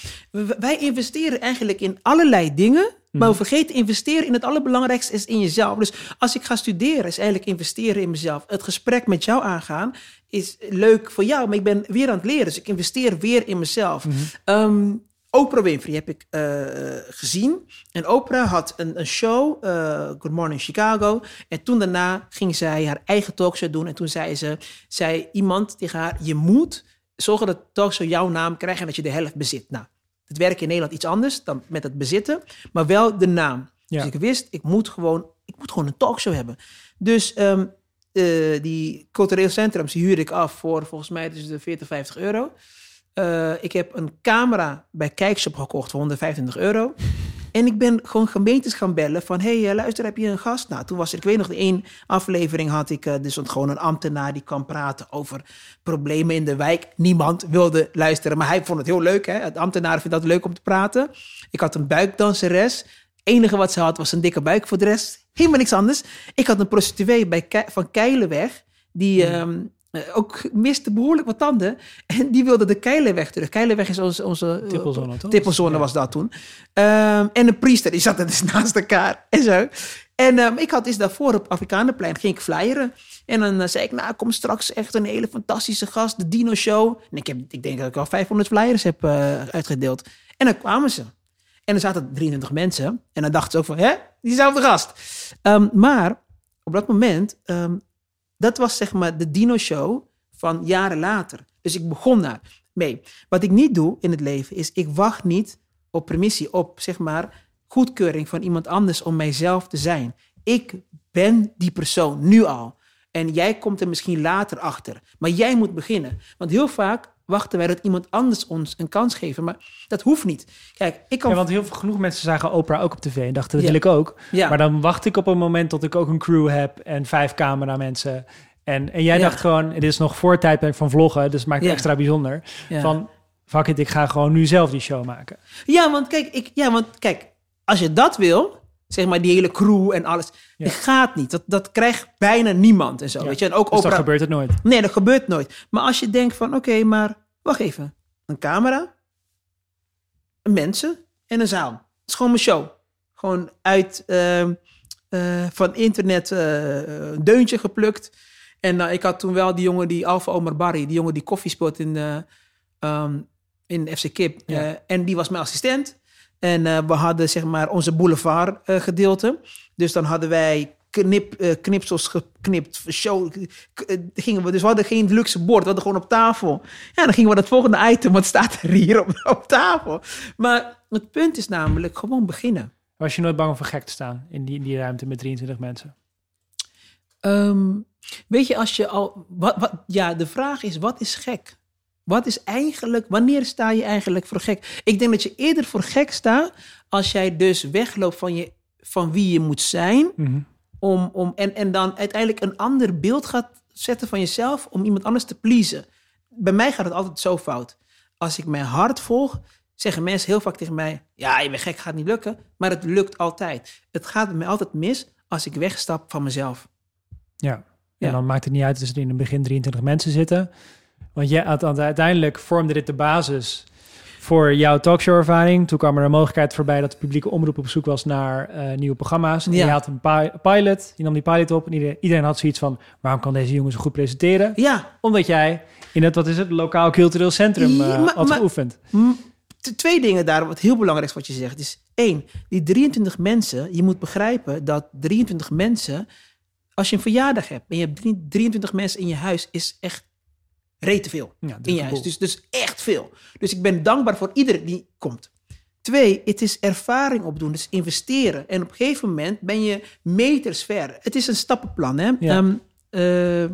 Wij investeren eigenlijk in allerlei dingen. Maar we vergeten investeren in het allerbelangrijkste is in jezelf. Dus als ik ga studeren, is eigenlijk investeren in mezelf. Het gesprek met jou aangaan is leuk voor jou, maar ik ben weer aan het leren. Dus ik investeer weer in mezelf. Ehm, Oprah Winfrey heb ik eh, gezien. En Oprah had een, een show, eh, Good Morning Chicago. En toen daarna ging zij haar eigen talkshow doen. En toen zei ze, zei iemand tegen haar, je moet zorgen dat de talkshow jouw naam krijgt en dat je de helft bezit. Nou, het werkt in Nederland iets anders dan met het bezitten, maar wel de naam. Ja. Dus ik wist, ik moet gewoon, ik moet gewoon een talkshow hebben. Dus ehm, eh, die cultureel centrums die huurde ik af voor volgens mij tussen de 40 50 euro. Eh, ik heb een camera bij Kijkshop gekocht voor 125 euro. En ik ben gewoon gemeentes gaan bellen van... hé, hey, eh, luister, heb je een gast? Nou, toen was er, ik weet nog, de één aflevering had ik... eh, dus gewoon een ambtenaar die kan praten over problemen in de wijk. Niemand wilde luisteren, maar hij vond het heel leuk. Hè? Het ambtenaar vindt dat leuk om te praten. Ik had een buikdanseres. Het enige wat ze had was een dikke buik voor de rest. Helemaal niks anders. Ik had een prostituee bij Ke- van Keilenweg... die ehm, eh, ook miste behoorlijk wat tanden. En die wilde de Keilenweg terug. Keilenweg is onze... onze eh, Tippelzone, toch? Tippelzone was dat toen. Ehm, en een priester, die zat er dus naast elkaar en zo. En ehm, ik had dus daarvoor op Afrikanenplein, ging ik flyeren. En dan eh, zei ik, nou, kom straks echt een hele fantastische gast, de Dino Show. En ik, heb, ik denk dat ik al 500 flyers heb eh, uitgedeeld. En dan kwamen ze. En er zaten 23 mensen. En dan dachten ze ook van, hè, diezelfde gast. Ehm, maar op dat moment, dat was zeg maar de Dino Show van jaren later. Dus ik begon daar mee. Wat ik niet doe in het leven is, ik wacht niet op permissie, op zeg maar goedkeuring van iemand anders om mijzelf te zijn. Ik ben die persoon nu al. En jij komt er misschien later achter. Maar jij moet beginnen. Want heel vaak wachten wij dat iemand anders ons een kans geeft. Maar dat hoeft niet. Kijk, ik kan... Ja, want heel veel, genoeg mensen zagen Oprah ook op tv en dachten, dat Ja. wil ik ook. Ja. Maar dan wacht ik op een moment tot ik ook een crew heb en vijf cameramensen. En, en jij dacht gewoon, dit is nog voor het tijdperk van vloggen, dus het maakt het extra bijzonder. Van, fuck it, ik ga gewoon nu zelf die show maken. Ja, want kijk, ik, ja, want kijk, als je dat wil, zeg maar die hele crew en alles, Ja. dat gaat niet. Dat, dat krijgt bijna niemand en zo, Ja. weet je. En ook Dus Oprah- gebeurt het nooit. Nee, dat gebeurt nooit. Maar als je denkt van, oké, maar wacht even. Een camera, een mensen en een zaal. Het is gewoon mijn show. Gewoon uit ehm, eh, van internet eh, een deuntje geplukt. En eh, ik had toen wel die jongen, die Alfa Omar Barry, die jongen die koffie speelt in, ehm, in FC Kip. Ja. En die was mijn assistent. En eh, we hadden zeg maar onze boulevard eh, gedeelte. Dus dan hadden wij knip, eh, knipsels geknipt. Show, gingen we, dus we hadden geen luxe bord, we hadden gewoon op tafel. Ja, dan gingen we dat volgende item, wat staat er hier op, op tafel? Maar het punt is namelijk gewoon beginnen. Was je nooit bang om voor gek te staan in die, in die ruimte met 23 mensen? Ehm, weet je, als je al. Wat, wat, ja, de vraag is: wat is gek? Wat is eigenlijk. Wanneer sta je eigenlijk voor gek? Ik denk dat je eerder voor gek staat. als jij dus wegloopt van, je, van wie je moet zijn. Om, om, en, en dan uiteindelijk een ander beeld gaat zetten van jezelf. om iemand anders te pleasen. Bij mij gaat het altijd zo fout. Als ik mijn hart volg. zeggen mensen heel vaak tegen mij: Ja, je bent gek, gaat niet lukken. Maar het lukt altijd. Het gaat mij altijd mis als ik wegstap van mezelf. Ja. En Ja. dan maakt het niet uit als er in het begin 23 mensen zitten. Want uiteindelijk vormde dit de basis voor jouw talkshow-ervaring. Toen kwam er een mogelijkheid voorbij dat de publieke omroep op zoek was naar eh, nieuwe programma's. En Ja. je had een pi- pilot, je nam die pilot op en iedereen, iedereen had zoiets van... waarom kan deze jongen zo goed presenteren? Ja, Omdat jij in het, wat is het, lokaal cultureel centrum Ja, eh, maar- had maar- geoefend. twee dingen daar, wat heel belangrijk is wat je zegt. Is één, die 23 mensen, je moet begrijpen dat 23 mensen, als je een verjaardag hebt en je hebt drie- 23 mensen in je huis, is echt rete veel. Ja, in je huis. Dus, dus echt veel. Dus ik ben dankbaar voor iedereen die komt. Twee, het is ervaring opdoen, dus investeren. En op een gegeven moment ben je meters ver. Het is een stappenplan. Hè? Ja. Ehm, eh,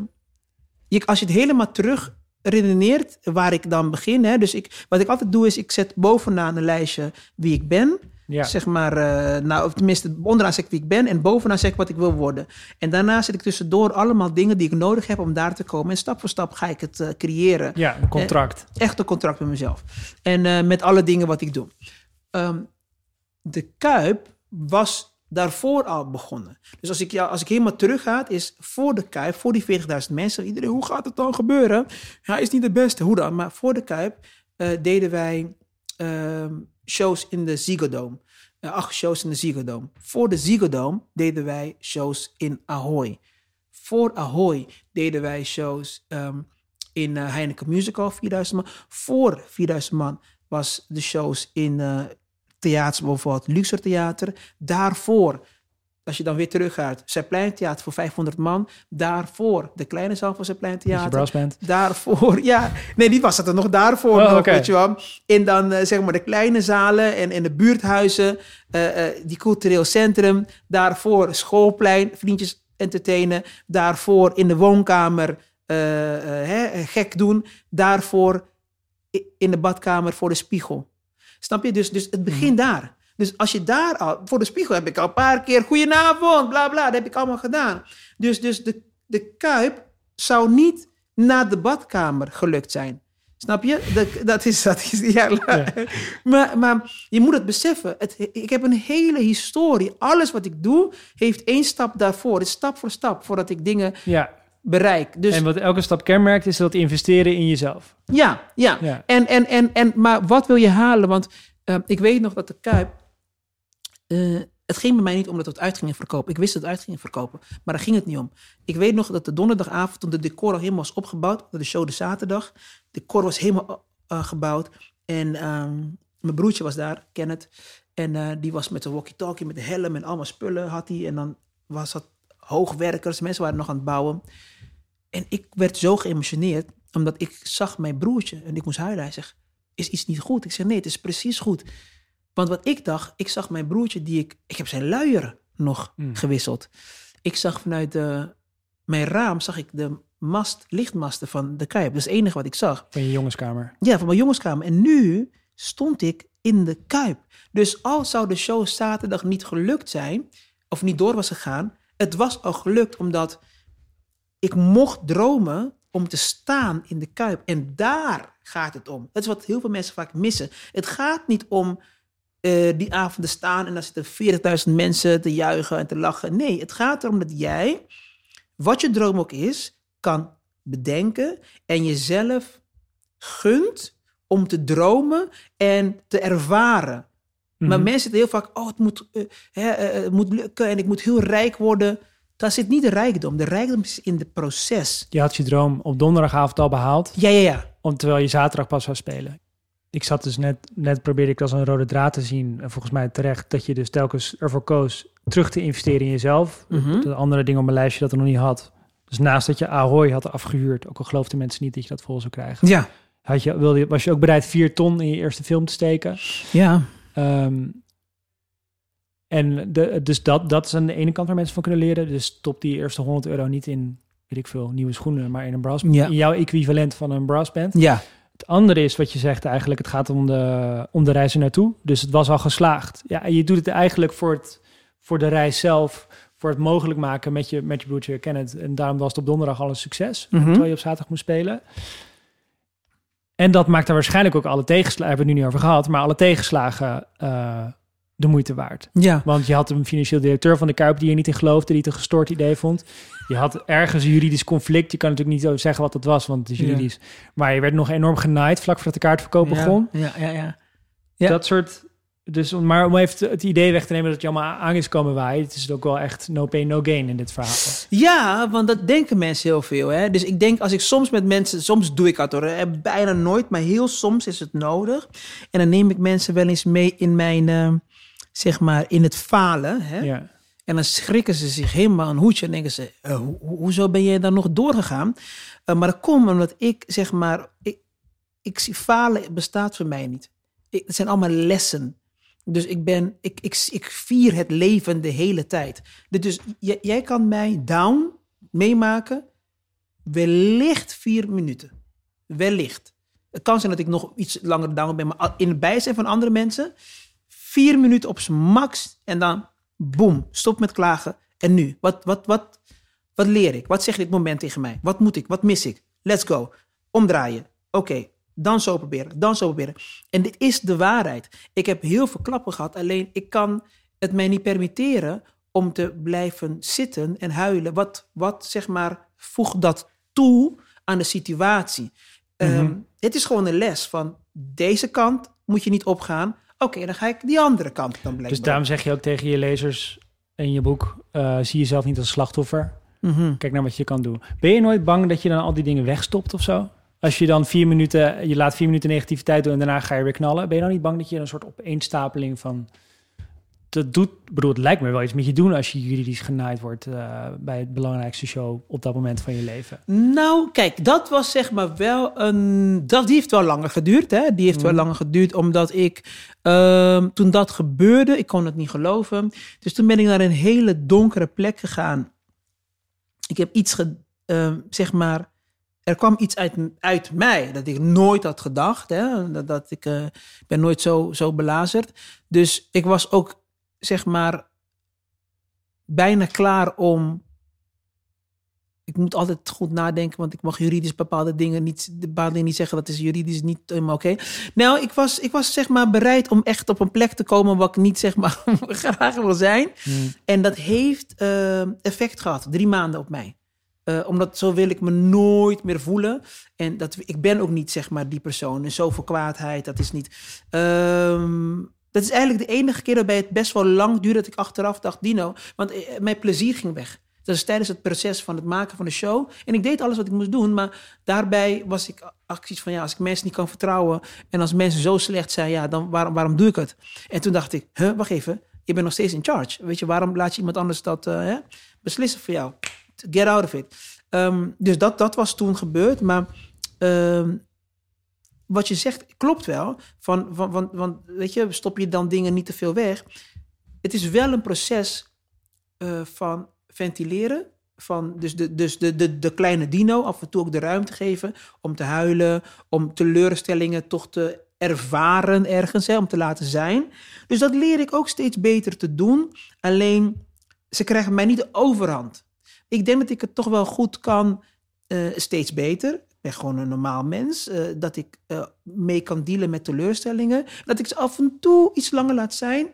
je, als je het helemaal terug redeneert, waar ik dan begin. Hè? Dus ik, wat ik altijd doe, is ik zet bovenaan een lijstje wie ik ben. Ja. Zeg maar, eh, nou, of tenminste, onderaan zeg ik wie ik ben en bovenaan zeg ik wat ik wil worden. En daarna zet ik tussendoor allemaal dingen die ik nodig heb om daar te komen. En stap voor stap ga ik het eh, creëren ja, een contract. echt een contract met mezelf. En eh, met alle dingen wat ik doe. Ehm, de Kuip was daarvoor al begonnen. Dus als ik, ja, als ik helemaal terug ga, is voor de Kuip, voor die 40.000 mensen, iedereen, hoe gaat het dan gebeuren? Ja, is niet de beste, hoe dan? Maar voor de Kuip eh, deden wij ehm, shows in de Ziggo Dome. Eh, acht shows in de Ziggo Dome. Voor de Ziggo Dome deden wij shows in Ahoy. Voor Ahoy deden wij shows ehm, in eh, Heineken Musical, 4000 man. Voor 4000 man was de shows in eh theaters, bijvoorbeeld Luxor Theater. Daarvoor, als je dan weer teruggaat, Zeppelin Theater voor 500 man. Daarvoor de kleine zaal van Zeppelin Met je Theater. brassband. Daarvoor, ja. Nee, die was het er nog daarvoor. Oh, nog, weet je wel. En dan eh, zeg maar de kleine zalen en, en de buurthuizen. eh, eh, die cultureel centrum. Daarvoor schoolplein. Vriendjes, entertainen. Daarvoor in de woonkamer hè, gek doen. Daarvoor in de badkamer voor de spiegel. Snap je? Dus, dus het begint daar. Dus als je daar al... Voor de spiegel heb ik al een paar keer... Goedenavond, bla bla. Dat heb ik allemaal gedaan. Dus, dus de, de kuip zou niet na de badkamer gelukt zijn. Snap je? Dat, dat is... Dat is ja, Maar, maar je moet het beseffen. Het, ik heb een hele historie. Alles wat ik doe, heeft één stap daarvoor. Het is stap voor stap voordat ik dingen Ja, bereik. Dus en wat elke stap kenmerkt is dat investeren in jezelf. ja, ja. Ja. En, en, en, en, maar wat wil je halen? Want eh, ik weet nog dat de Kuip... eh, het ging bij mij niet om dat we het uit gingen verkopen. Ik wist dat het uit gingen verkopen. Maar daar ging het niet om. Ik weet nog dat de donderdagavond, toen de decor al helemaal was opgebouwd... De show de zaterdag. De decor was helemaal eh, gebouwd. En ehm, mijn broertje was daar, Kenneth. En eh, die was met de walkie-talkie, met de helm en allemaal spullen had hij. En dan was dat hoogwerkers, mensen waren nog aan het bouwen. En ik werd zo geëmotioneerd, omdat ik zag mijn broertje en ik moest huilen. Hij zegt, is iets niet goed? Ik zeg, nee, het is precies goed. Want wat ik dacht, ik zag mijn broertje die ik... Ik heb zijn luier nog Mm. gewisseld. Ik zag vanuit de, mijn raam, zag ik de mast, lichtmasten van de Kuip. Dat is het enige wat ik zag. Van je jongenskamer. Ja, van mijn jongenskamer. En nu stond ik in de Kuip. Dus al zou de show zaterdag niet gelukt zijn, of niet door was gegaan, het was al gelukt omdat ik mocht dromen om te staan in de Kuip. En daar gaat het om. Dat is wat heel veel mensen vaak missen. Het gaat niet om eh, die avond te staan en dan zitten 40.000 mensen te juichen en te lachen. Nee, het gaat erom dat jij, wat je droom ook is, kan bedenken en jezelf gunt om te dromen en te ervaren. Maar Mhm. mensen zitten heel vaak, oh, het moet, eh, hè, eh, het moet lukken en ik moet heel rijk worden. Daar zit niet de rijkdom. De rijkdom is in het proces. Je had je droom op donderdagavond al behaald, Ja, ja, ja. om, terwijl je zaterdag pas zou spelen. Ik zat dus net, net probeerde ik als een rode draad te zien, en volgens mij terecht, dat je dus telkens ervoor koos terug te investeren in jezelf. Mhm. De andere dingen op mijn lijstje dat er nog niet had. Dus naast dat je Ahoy had afgehuurd, ook al geloofden mensen niet dat je dat vol zou krijgen, Ja. had je, wilde, was je ook bereid vier ton in je eerste film te steken. Ja. Ehm, en de, dus dat, dat is aan de ene kant waar mensen van kunnen leren. Dus stop die eerste 100 euro niet in, weet ik veel, nieuwe schoenen, maar in een brass, Ja. in jouw equivalent van een brassband. Ja. Het andere is wat je zegt eigenlijk, het gaat om de, om de reis er naartoe. Dus het was al geslaagd. Ja, en je doet het eigenlijk voor, het, voor de reis zelf, voor het mogelijk maken met je, met je broertje Kenneth. En daarom was het op donderdag al een succes, Mhm. terwijl je op zaterdag moest spelen. En dat maakt er waarschijnlijk ook alle tegenslagen, hebben we het nu niet over gehad, maar alle tegenslagen eh, de moeite waard. Ja. Want je had een financieel directeur van de Kuip die er niet in geloofde, die het een gestoord idee vond. Je had ergens een juridisch conflict. Je kan natuurlijk niet zo zeggen wat het was, want het is Ja. juridisch. Maar je werd nog enorm genaaid vlak voordat de kaartverkoop begon. Ja, ja, ja. Ja. Dat soort... Dus, om- maar om even het idee weg te nemen dat je allemaal aan is komen waaien. Het is ook wel echt no pain, no gain in dit verhaal. Ja, want dat denken mensen heel veel. Hè? Dus ik denk als ik soms met mensen, soms doe ik dat hoor, hè, bijna nooit, maar heel soms is het nodig. En dan neem ik mensen wel eens mee in mijn, eh, zeg maar, in het falen. Hè? Ja. En dan schrikken ze zich helemaal een hoedje en denken ze, eh, ho- ho- hoezo ben je dan nog doorgegaan? Eh, maar dat komt omdat ik, zeg maar, ik, ik zie falen bestaat voor mij niet. Ik, het zijn allemaal lessen. Dus ik ben, ik, ik, ik vier het leven de hele tijd. Dus j- jij kan mij down meemaken, wellicht vier minuten. Wellicht. Het kan zijn dat ik nog iets langer down ben, maar in het bijzijn van andere mensen, vier minuten op zijn max en dan boem, stop met klagen. En nu? Wat, wat, wat, wat leer ik? Wat zegt dit moment tegen mij? Wat moet ik? Wat mis ik? Let's go. Omdraaien. Oké, dan zo proberen, dan zo proberen. En dit is de waarheid. Ik heb heel veel klappen gehad, alleen ik kan het mij niet permitteren om te blijven zitten en huilen. Wat, wat zeg maar, voegt dat toe aan de situatie? Ehm, het is gewoon een les van deze kant moet je niet opgaan. Oké, dan ga ik die andere kant dan blijven. Dus daarom zeg je ook tegen je lezers in je boek... eh, zie jezelf niet als slachtoffer. Mhm. Kijk naar wat je kan doen. Ben je nooit bang dat je dan al die dingen wegstopt of zo? Als je dan vier minuten, je laat vier minuten negativiteit doen en daarna ga je weer knallen. Ben je dan niet bang dat je een soort opeenstapeling van... Dat doet, bedoel, het lijkt me wel iets met je doen als je juridisch genaaid wordt eh, bij het belangrijkste show op dat moment van je leven. Nou, kijk, dat was zeg maar wel een. Dat, die heeft wel langer geduurd, hè? Die heeft wel Mhm. langer geduurd, omdat ik. ehm, toen dat gebeurde, ik kon het niet geloven. Dus toen ben ik naar een hele donkere plek gegaan. ik heb iets, ge, ehm, zeg maar, er kwam iets uit, uit mij dat ik nooit had gedacht. Hè? Dat, dat ik eh, ben nooit zo, zo belazerd. Dus ik was ook, zeg maar, bijna klaar om. Ik moet altijd goed nadenken, want ik mag juridisch bepaalde dingen niet, bepaalde dingen niet zeggen. Dat is juridisch niet helemaal oké. Nou, ik was, ik was zeg maar bereid om echt op een plek te komen wat ik niet zeg maar graag wil zijn. En dat heeft eh, effect gehad, drie maanden op mij. Eh, omdat zo wil ik me nooit meer voelen. En dat, ik ben ook niet zeg maar die persoon. En zoveel kwaadheid, dat is niet... Ehm, dat is eigenlijk de enige keer waarbij het best wel lang duurde dat ik achteraf dacht, Dino, want eh, mijn plezier ging weg. Dat is tijdens het proces van het maken van de show. En ik deed alles wat ik moest doen, maar daarbij was ik acties van ja, als ik mensen niet kan vertrouwen en als mensen zo slecht zijn, ja, dan waarom, waarom doe ik het? En toen dacht ik, huh, wacht even, je bent nog steeds in charge. Weet je, waarom laat je iemand anders dat uh, hè, beslissen voor jou? Get out of it. Ehm, dus dat, dat was toen gebeurd, maar ehm, wat je zegt klopt wel. Van, van, weet je, stop je dan dingen niet te veel weg. Het is wel een proces uh, van ventileren. Van dus de, dus de, de, kleine dino af en toe ook de ruimte geven om te huilen, om teleurstellingen toch te ervaren ergens, om te laten zijn. Dus dat leer ik ook steeds beter te doen. Alleen, ze krijgen mij niet de overhand. Ik denk dat ik het toch wel goed kan, uh, steeds beter. Ik ben gewoon een normaal mens. Uh, dat ik uh, mee kan dealen met teleurstellingen. Dat ik ze af en toe iets langer laat zijn.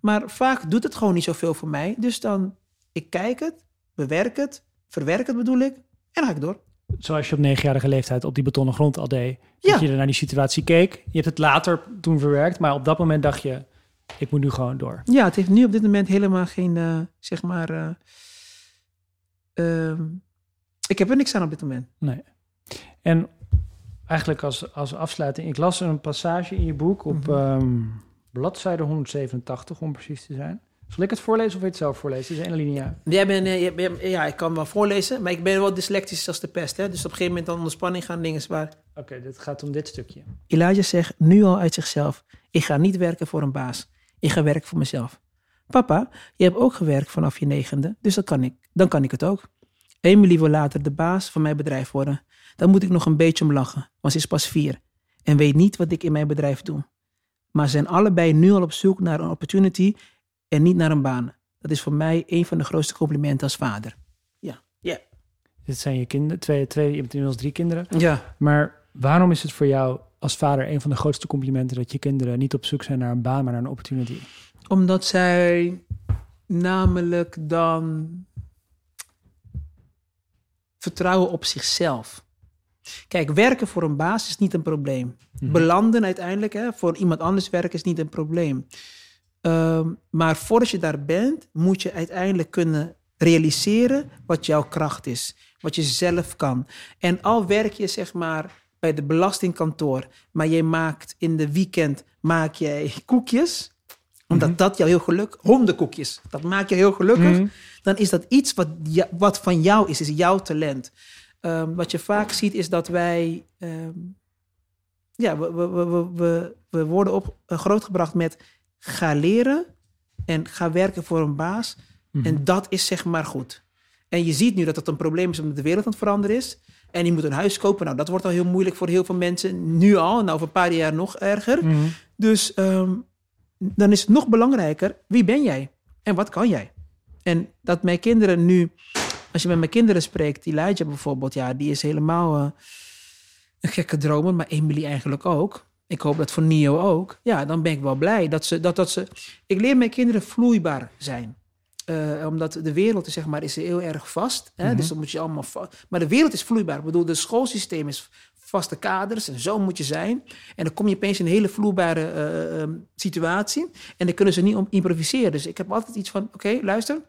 Maar vaak doet het gewoon niet zoveel voor mij. Dus dan, ik kijk het, bewerk het, verwerk het bedoel ik. En ga ik door. Zoals je op negenjarige leeftijd op die betonnen grond al deed. Ja. Dat je naar die situatie keek. Je hebt het later toen verwerkt. Maar op dat moment dacht je, ik moet nu gewoon door. Ja, het heeft nu op dit moment helemaal geen, zeg maar uh, ik heb er niks aan op dit moment. Nee. En eigenlijk als, als afsluiting, ik las een passage in je boek op mm -hmm. um, bladzijde 187, om precies te zijn. Zal ik het voorlezen of wil je het zelf voorlezen? Het is een linia. Ja, ben, uh, ja, ik kan wel voorlezen, maar ik ben wel dyslectisch als de pest. Hè? Dus op een gegeven moment dan onder spanning gaan dingen zwaar. Oké, okay, dit gaat om dit stukje. Elijah zegt nu al uit zichzelf, ik ga niet werken voor een baas. Ik ga werken voor mezelf. Papa, je hebt ook gewerkt vanaf je negende, dus dat kan ik. Dan kan ik het ook. Emily wil later de baas van mijn bedrijf worden. Dan moet ik nog een beetje om lachen, want ze is pas vier en weet niet wat ik in mijn bedrijf doe. Maar ze zijn allebei nu al op zoek naar een opportunity en niet naar een baan. Dat is voor mij een van de grootste complimenten als vader. Ja, ja. Yeah. Dit zijn je kinderen, twee, twee, je hebt inmiddels drie kinderen. Ja. Maar waarom is het voor jou als vader een van de grootste complimenten dat je kinderen niet op zoek zijn naar een baan, maar naar een opportunity? Omdat zij namelijk dan vertrouwen op zichzelf. Kijk, werken voor een baas is niet een probleem. Mm-hmm. Belanden uiteindelijk, hè, voor iemand anders werken is niet een probleem. Um, maar voordat je daar bent, moet je uiteindelijk kunnen realiseren wat jouw kracht is. Wat je zelf kan. En al werk je zeg maar bij de belastingkantoor, maar je maakt in de weekend maak jij koekjes, omdat mm-hmm. dat jou heel gelukkig, hondenkoekjes, dat maakt je heel gelukkig. Mm-hmm. Dan is dat iets wat, wat van jou is, is jouw talent. Um, wat je vaak ziet is dat wij, um, ja, we, we, we, we, we worden op, uh, grootgebracht met ga leren en ga werken voor een baas. Mm-hmm. En dat is zeg maar goed. En je ziet nu dat dat een probleem is omdat de wereld aan het veranderen is. En je moet een huis kopen. Nou, dat wordt al heel moeilijk voor heel veel mensen. Nu al, nou over een paar jaar nog erger. Mm-hmm. Dus um, dan is het nog belangrijker, wie ben jij? En wat kan jij? En dat mijn kinderen nu, als je met mijn kinderen spreekt, Elijah bijvoorbeeld, ja, die is helemaal uh, een gekke dromer, maar Emily eigenlijk ook. Ik hoop dat voor Nio ook. Ja, dan ben ik wel blij dat ze, dat, dat ze. Ik leer mijn kinderen vloeibaar zijn. Uh, omdat de wereld is, zeg maar, is heel erg vast. Hè? Mm-hmm. Dus dan moet je allemaal. Maar de wereld is vloeibaar. Ik bedoel, het schoolsysteem is vaste kaders en zo moet je zijn. En dan kom je opeens in een hele vloeibare uh, um, situatie. En dan kunnen ze niet om improviseren. Dus ik heb altijd iets van: oké, okay, luister,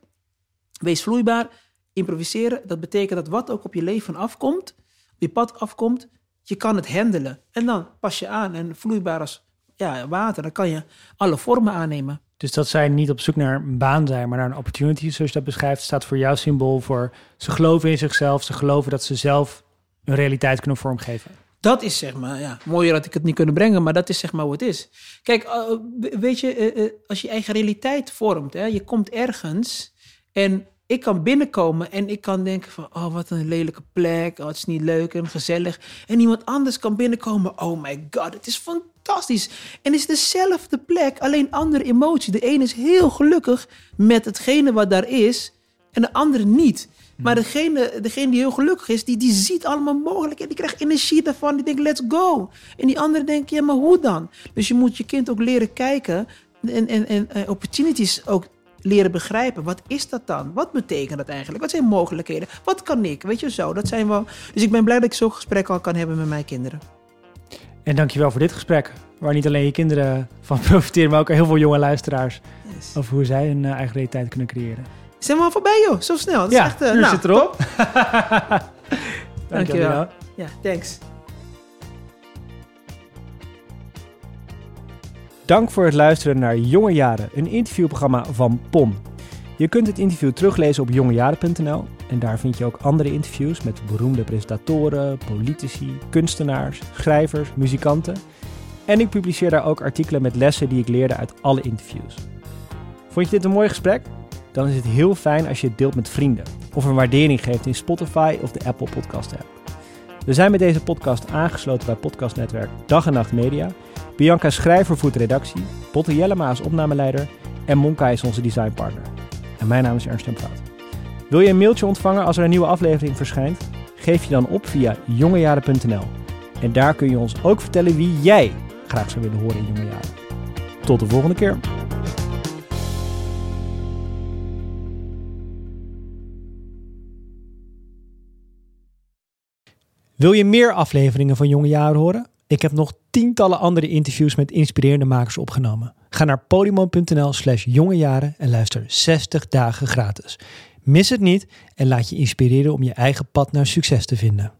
wees vloeibaar, improviseren. Dat betekent dat wat ook op je leven afkomt, op je pad afkomt, je kan het handelen. En dan pas je aan en vloeibaar als ja, water, dan kan je alle vormen aannemen. Dus dat zij niet op zoek naar een baan zijn, maar naar een opportunity, zoals je dat beschrijft, staat voor jou symbool voor ze geloven in zichzelf, ze geloven dat ze zelf een realiteit kunnen vormgeven. Dat is zeg maar, ja, mooier dat ik het niet kunnen brengen, maar dat is zeg maar hoe het is. Kijk, uh, weet je, uh, als je eigen realiteit vormt, hè, je komt ergens en ik kan binnenkomen en ik kan denken van, oh, wat een lelijke plek. Oh, het is niet leuk en gezellig. En iemand anders kan binnenkomen, oh my god, het is fantastisch. En het is dezelfde plek, alleen andere emotie. De een is heel gelukkig met hetgene wat daar is en de andere niet. Maar degene, degene die heel gelukkig is, die, die ziet allemaal mogelijkheden. Die krijgt energie daarvan. Die denkt, let's go. En die andere denkt, ja, maar hoe dan? Dus je moet je kind ook leren kijken en, en, en eh, opportunities ook leren begrijpen. Wat is dat dan? Wat betekent dat eigenlijk? Wat zijn mogelijkheden? Wat kan ik? Weet je zo, dat zijn wel... Dus ik ben blij dat ik zo'n gesprek al kan hebben met mijn kinderen. En dankjewel voor dit gesprek. Waar niet alleen je kinderen van profiteren, maar ook heel veel jonge luisteraars. Yes. Over hoe zij hun eh, eigen realiteit kunnen creëren. Zijn we al voorbij, joh? Zo snel. Dat is ja, echt, eh, uur nou, zit erop. Dankjewel. Dankjewel. Ja, thanks. Dank voor het luisteren naar Jonge Jaren, een interviewprogramma van POM. Je kunt het interview teruglezen op jongejaren.nl en daar vind je ook andere interviews met beroemde presentatoren, politici, kunstenaars, schrijvers, muzikanten. En ik publiceer daar ook artikelen met lessen die ik leerde uit alle interviews. Vond je dit een mooi gesprek? Dan is het heel fijn als je het deelt met vrienden of een waardering geeft in Spotify of de Apple Podcast app. We zijn met deze podcast aangesloten bij podcastnetwerk Dag en Nacht Media. Bianca Schrijver voert de redactie, Botte Jellema is opnameleider en Monka is onze designpartner. En mijn naam is Ernst Praat. Wil je een mailtje ontvangen als er een nieuwe aflevering verschijnt? Geef je dan op via jongejaren.nl. En daar kun je ons ook vertellen wie jij graag zou willen horen in Jonge Jaren. Tot de volgende keer. Wil je meer afleveringen van Jonge Jaren horen? Ik heb nog tientallen andere interviews met inspirerende makers opgenomen. Ga naar podimo.nl slash jongejaren en luister 60 dagen gratis. Mis het niet en laat je inspireren om je eigen pad naar succes te vinden.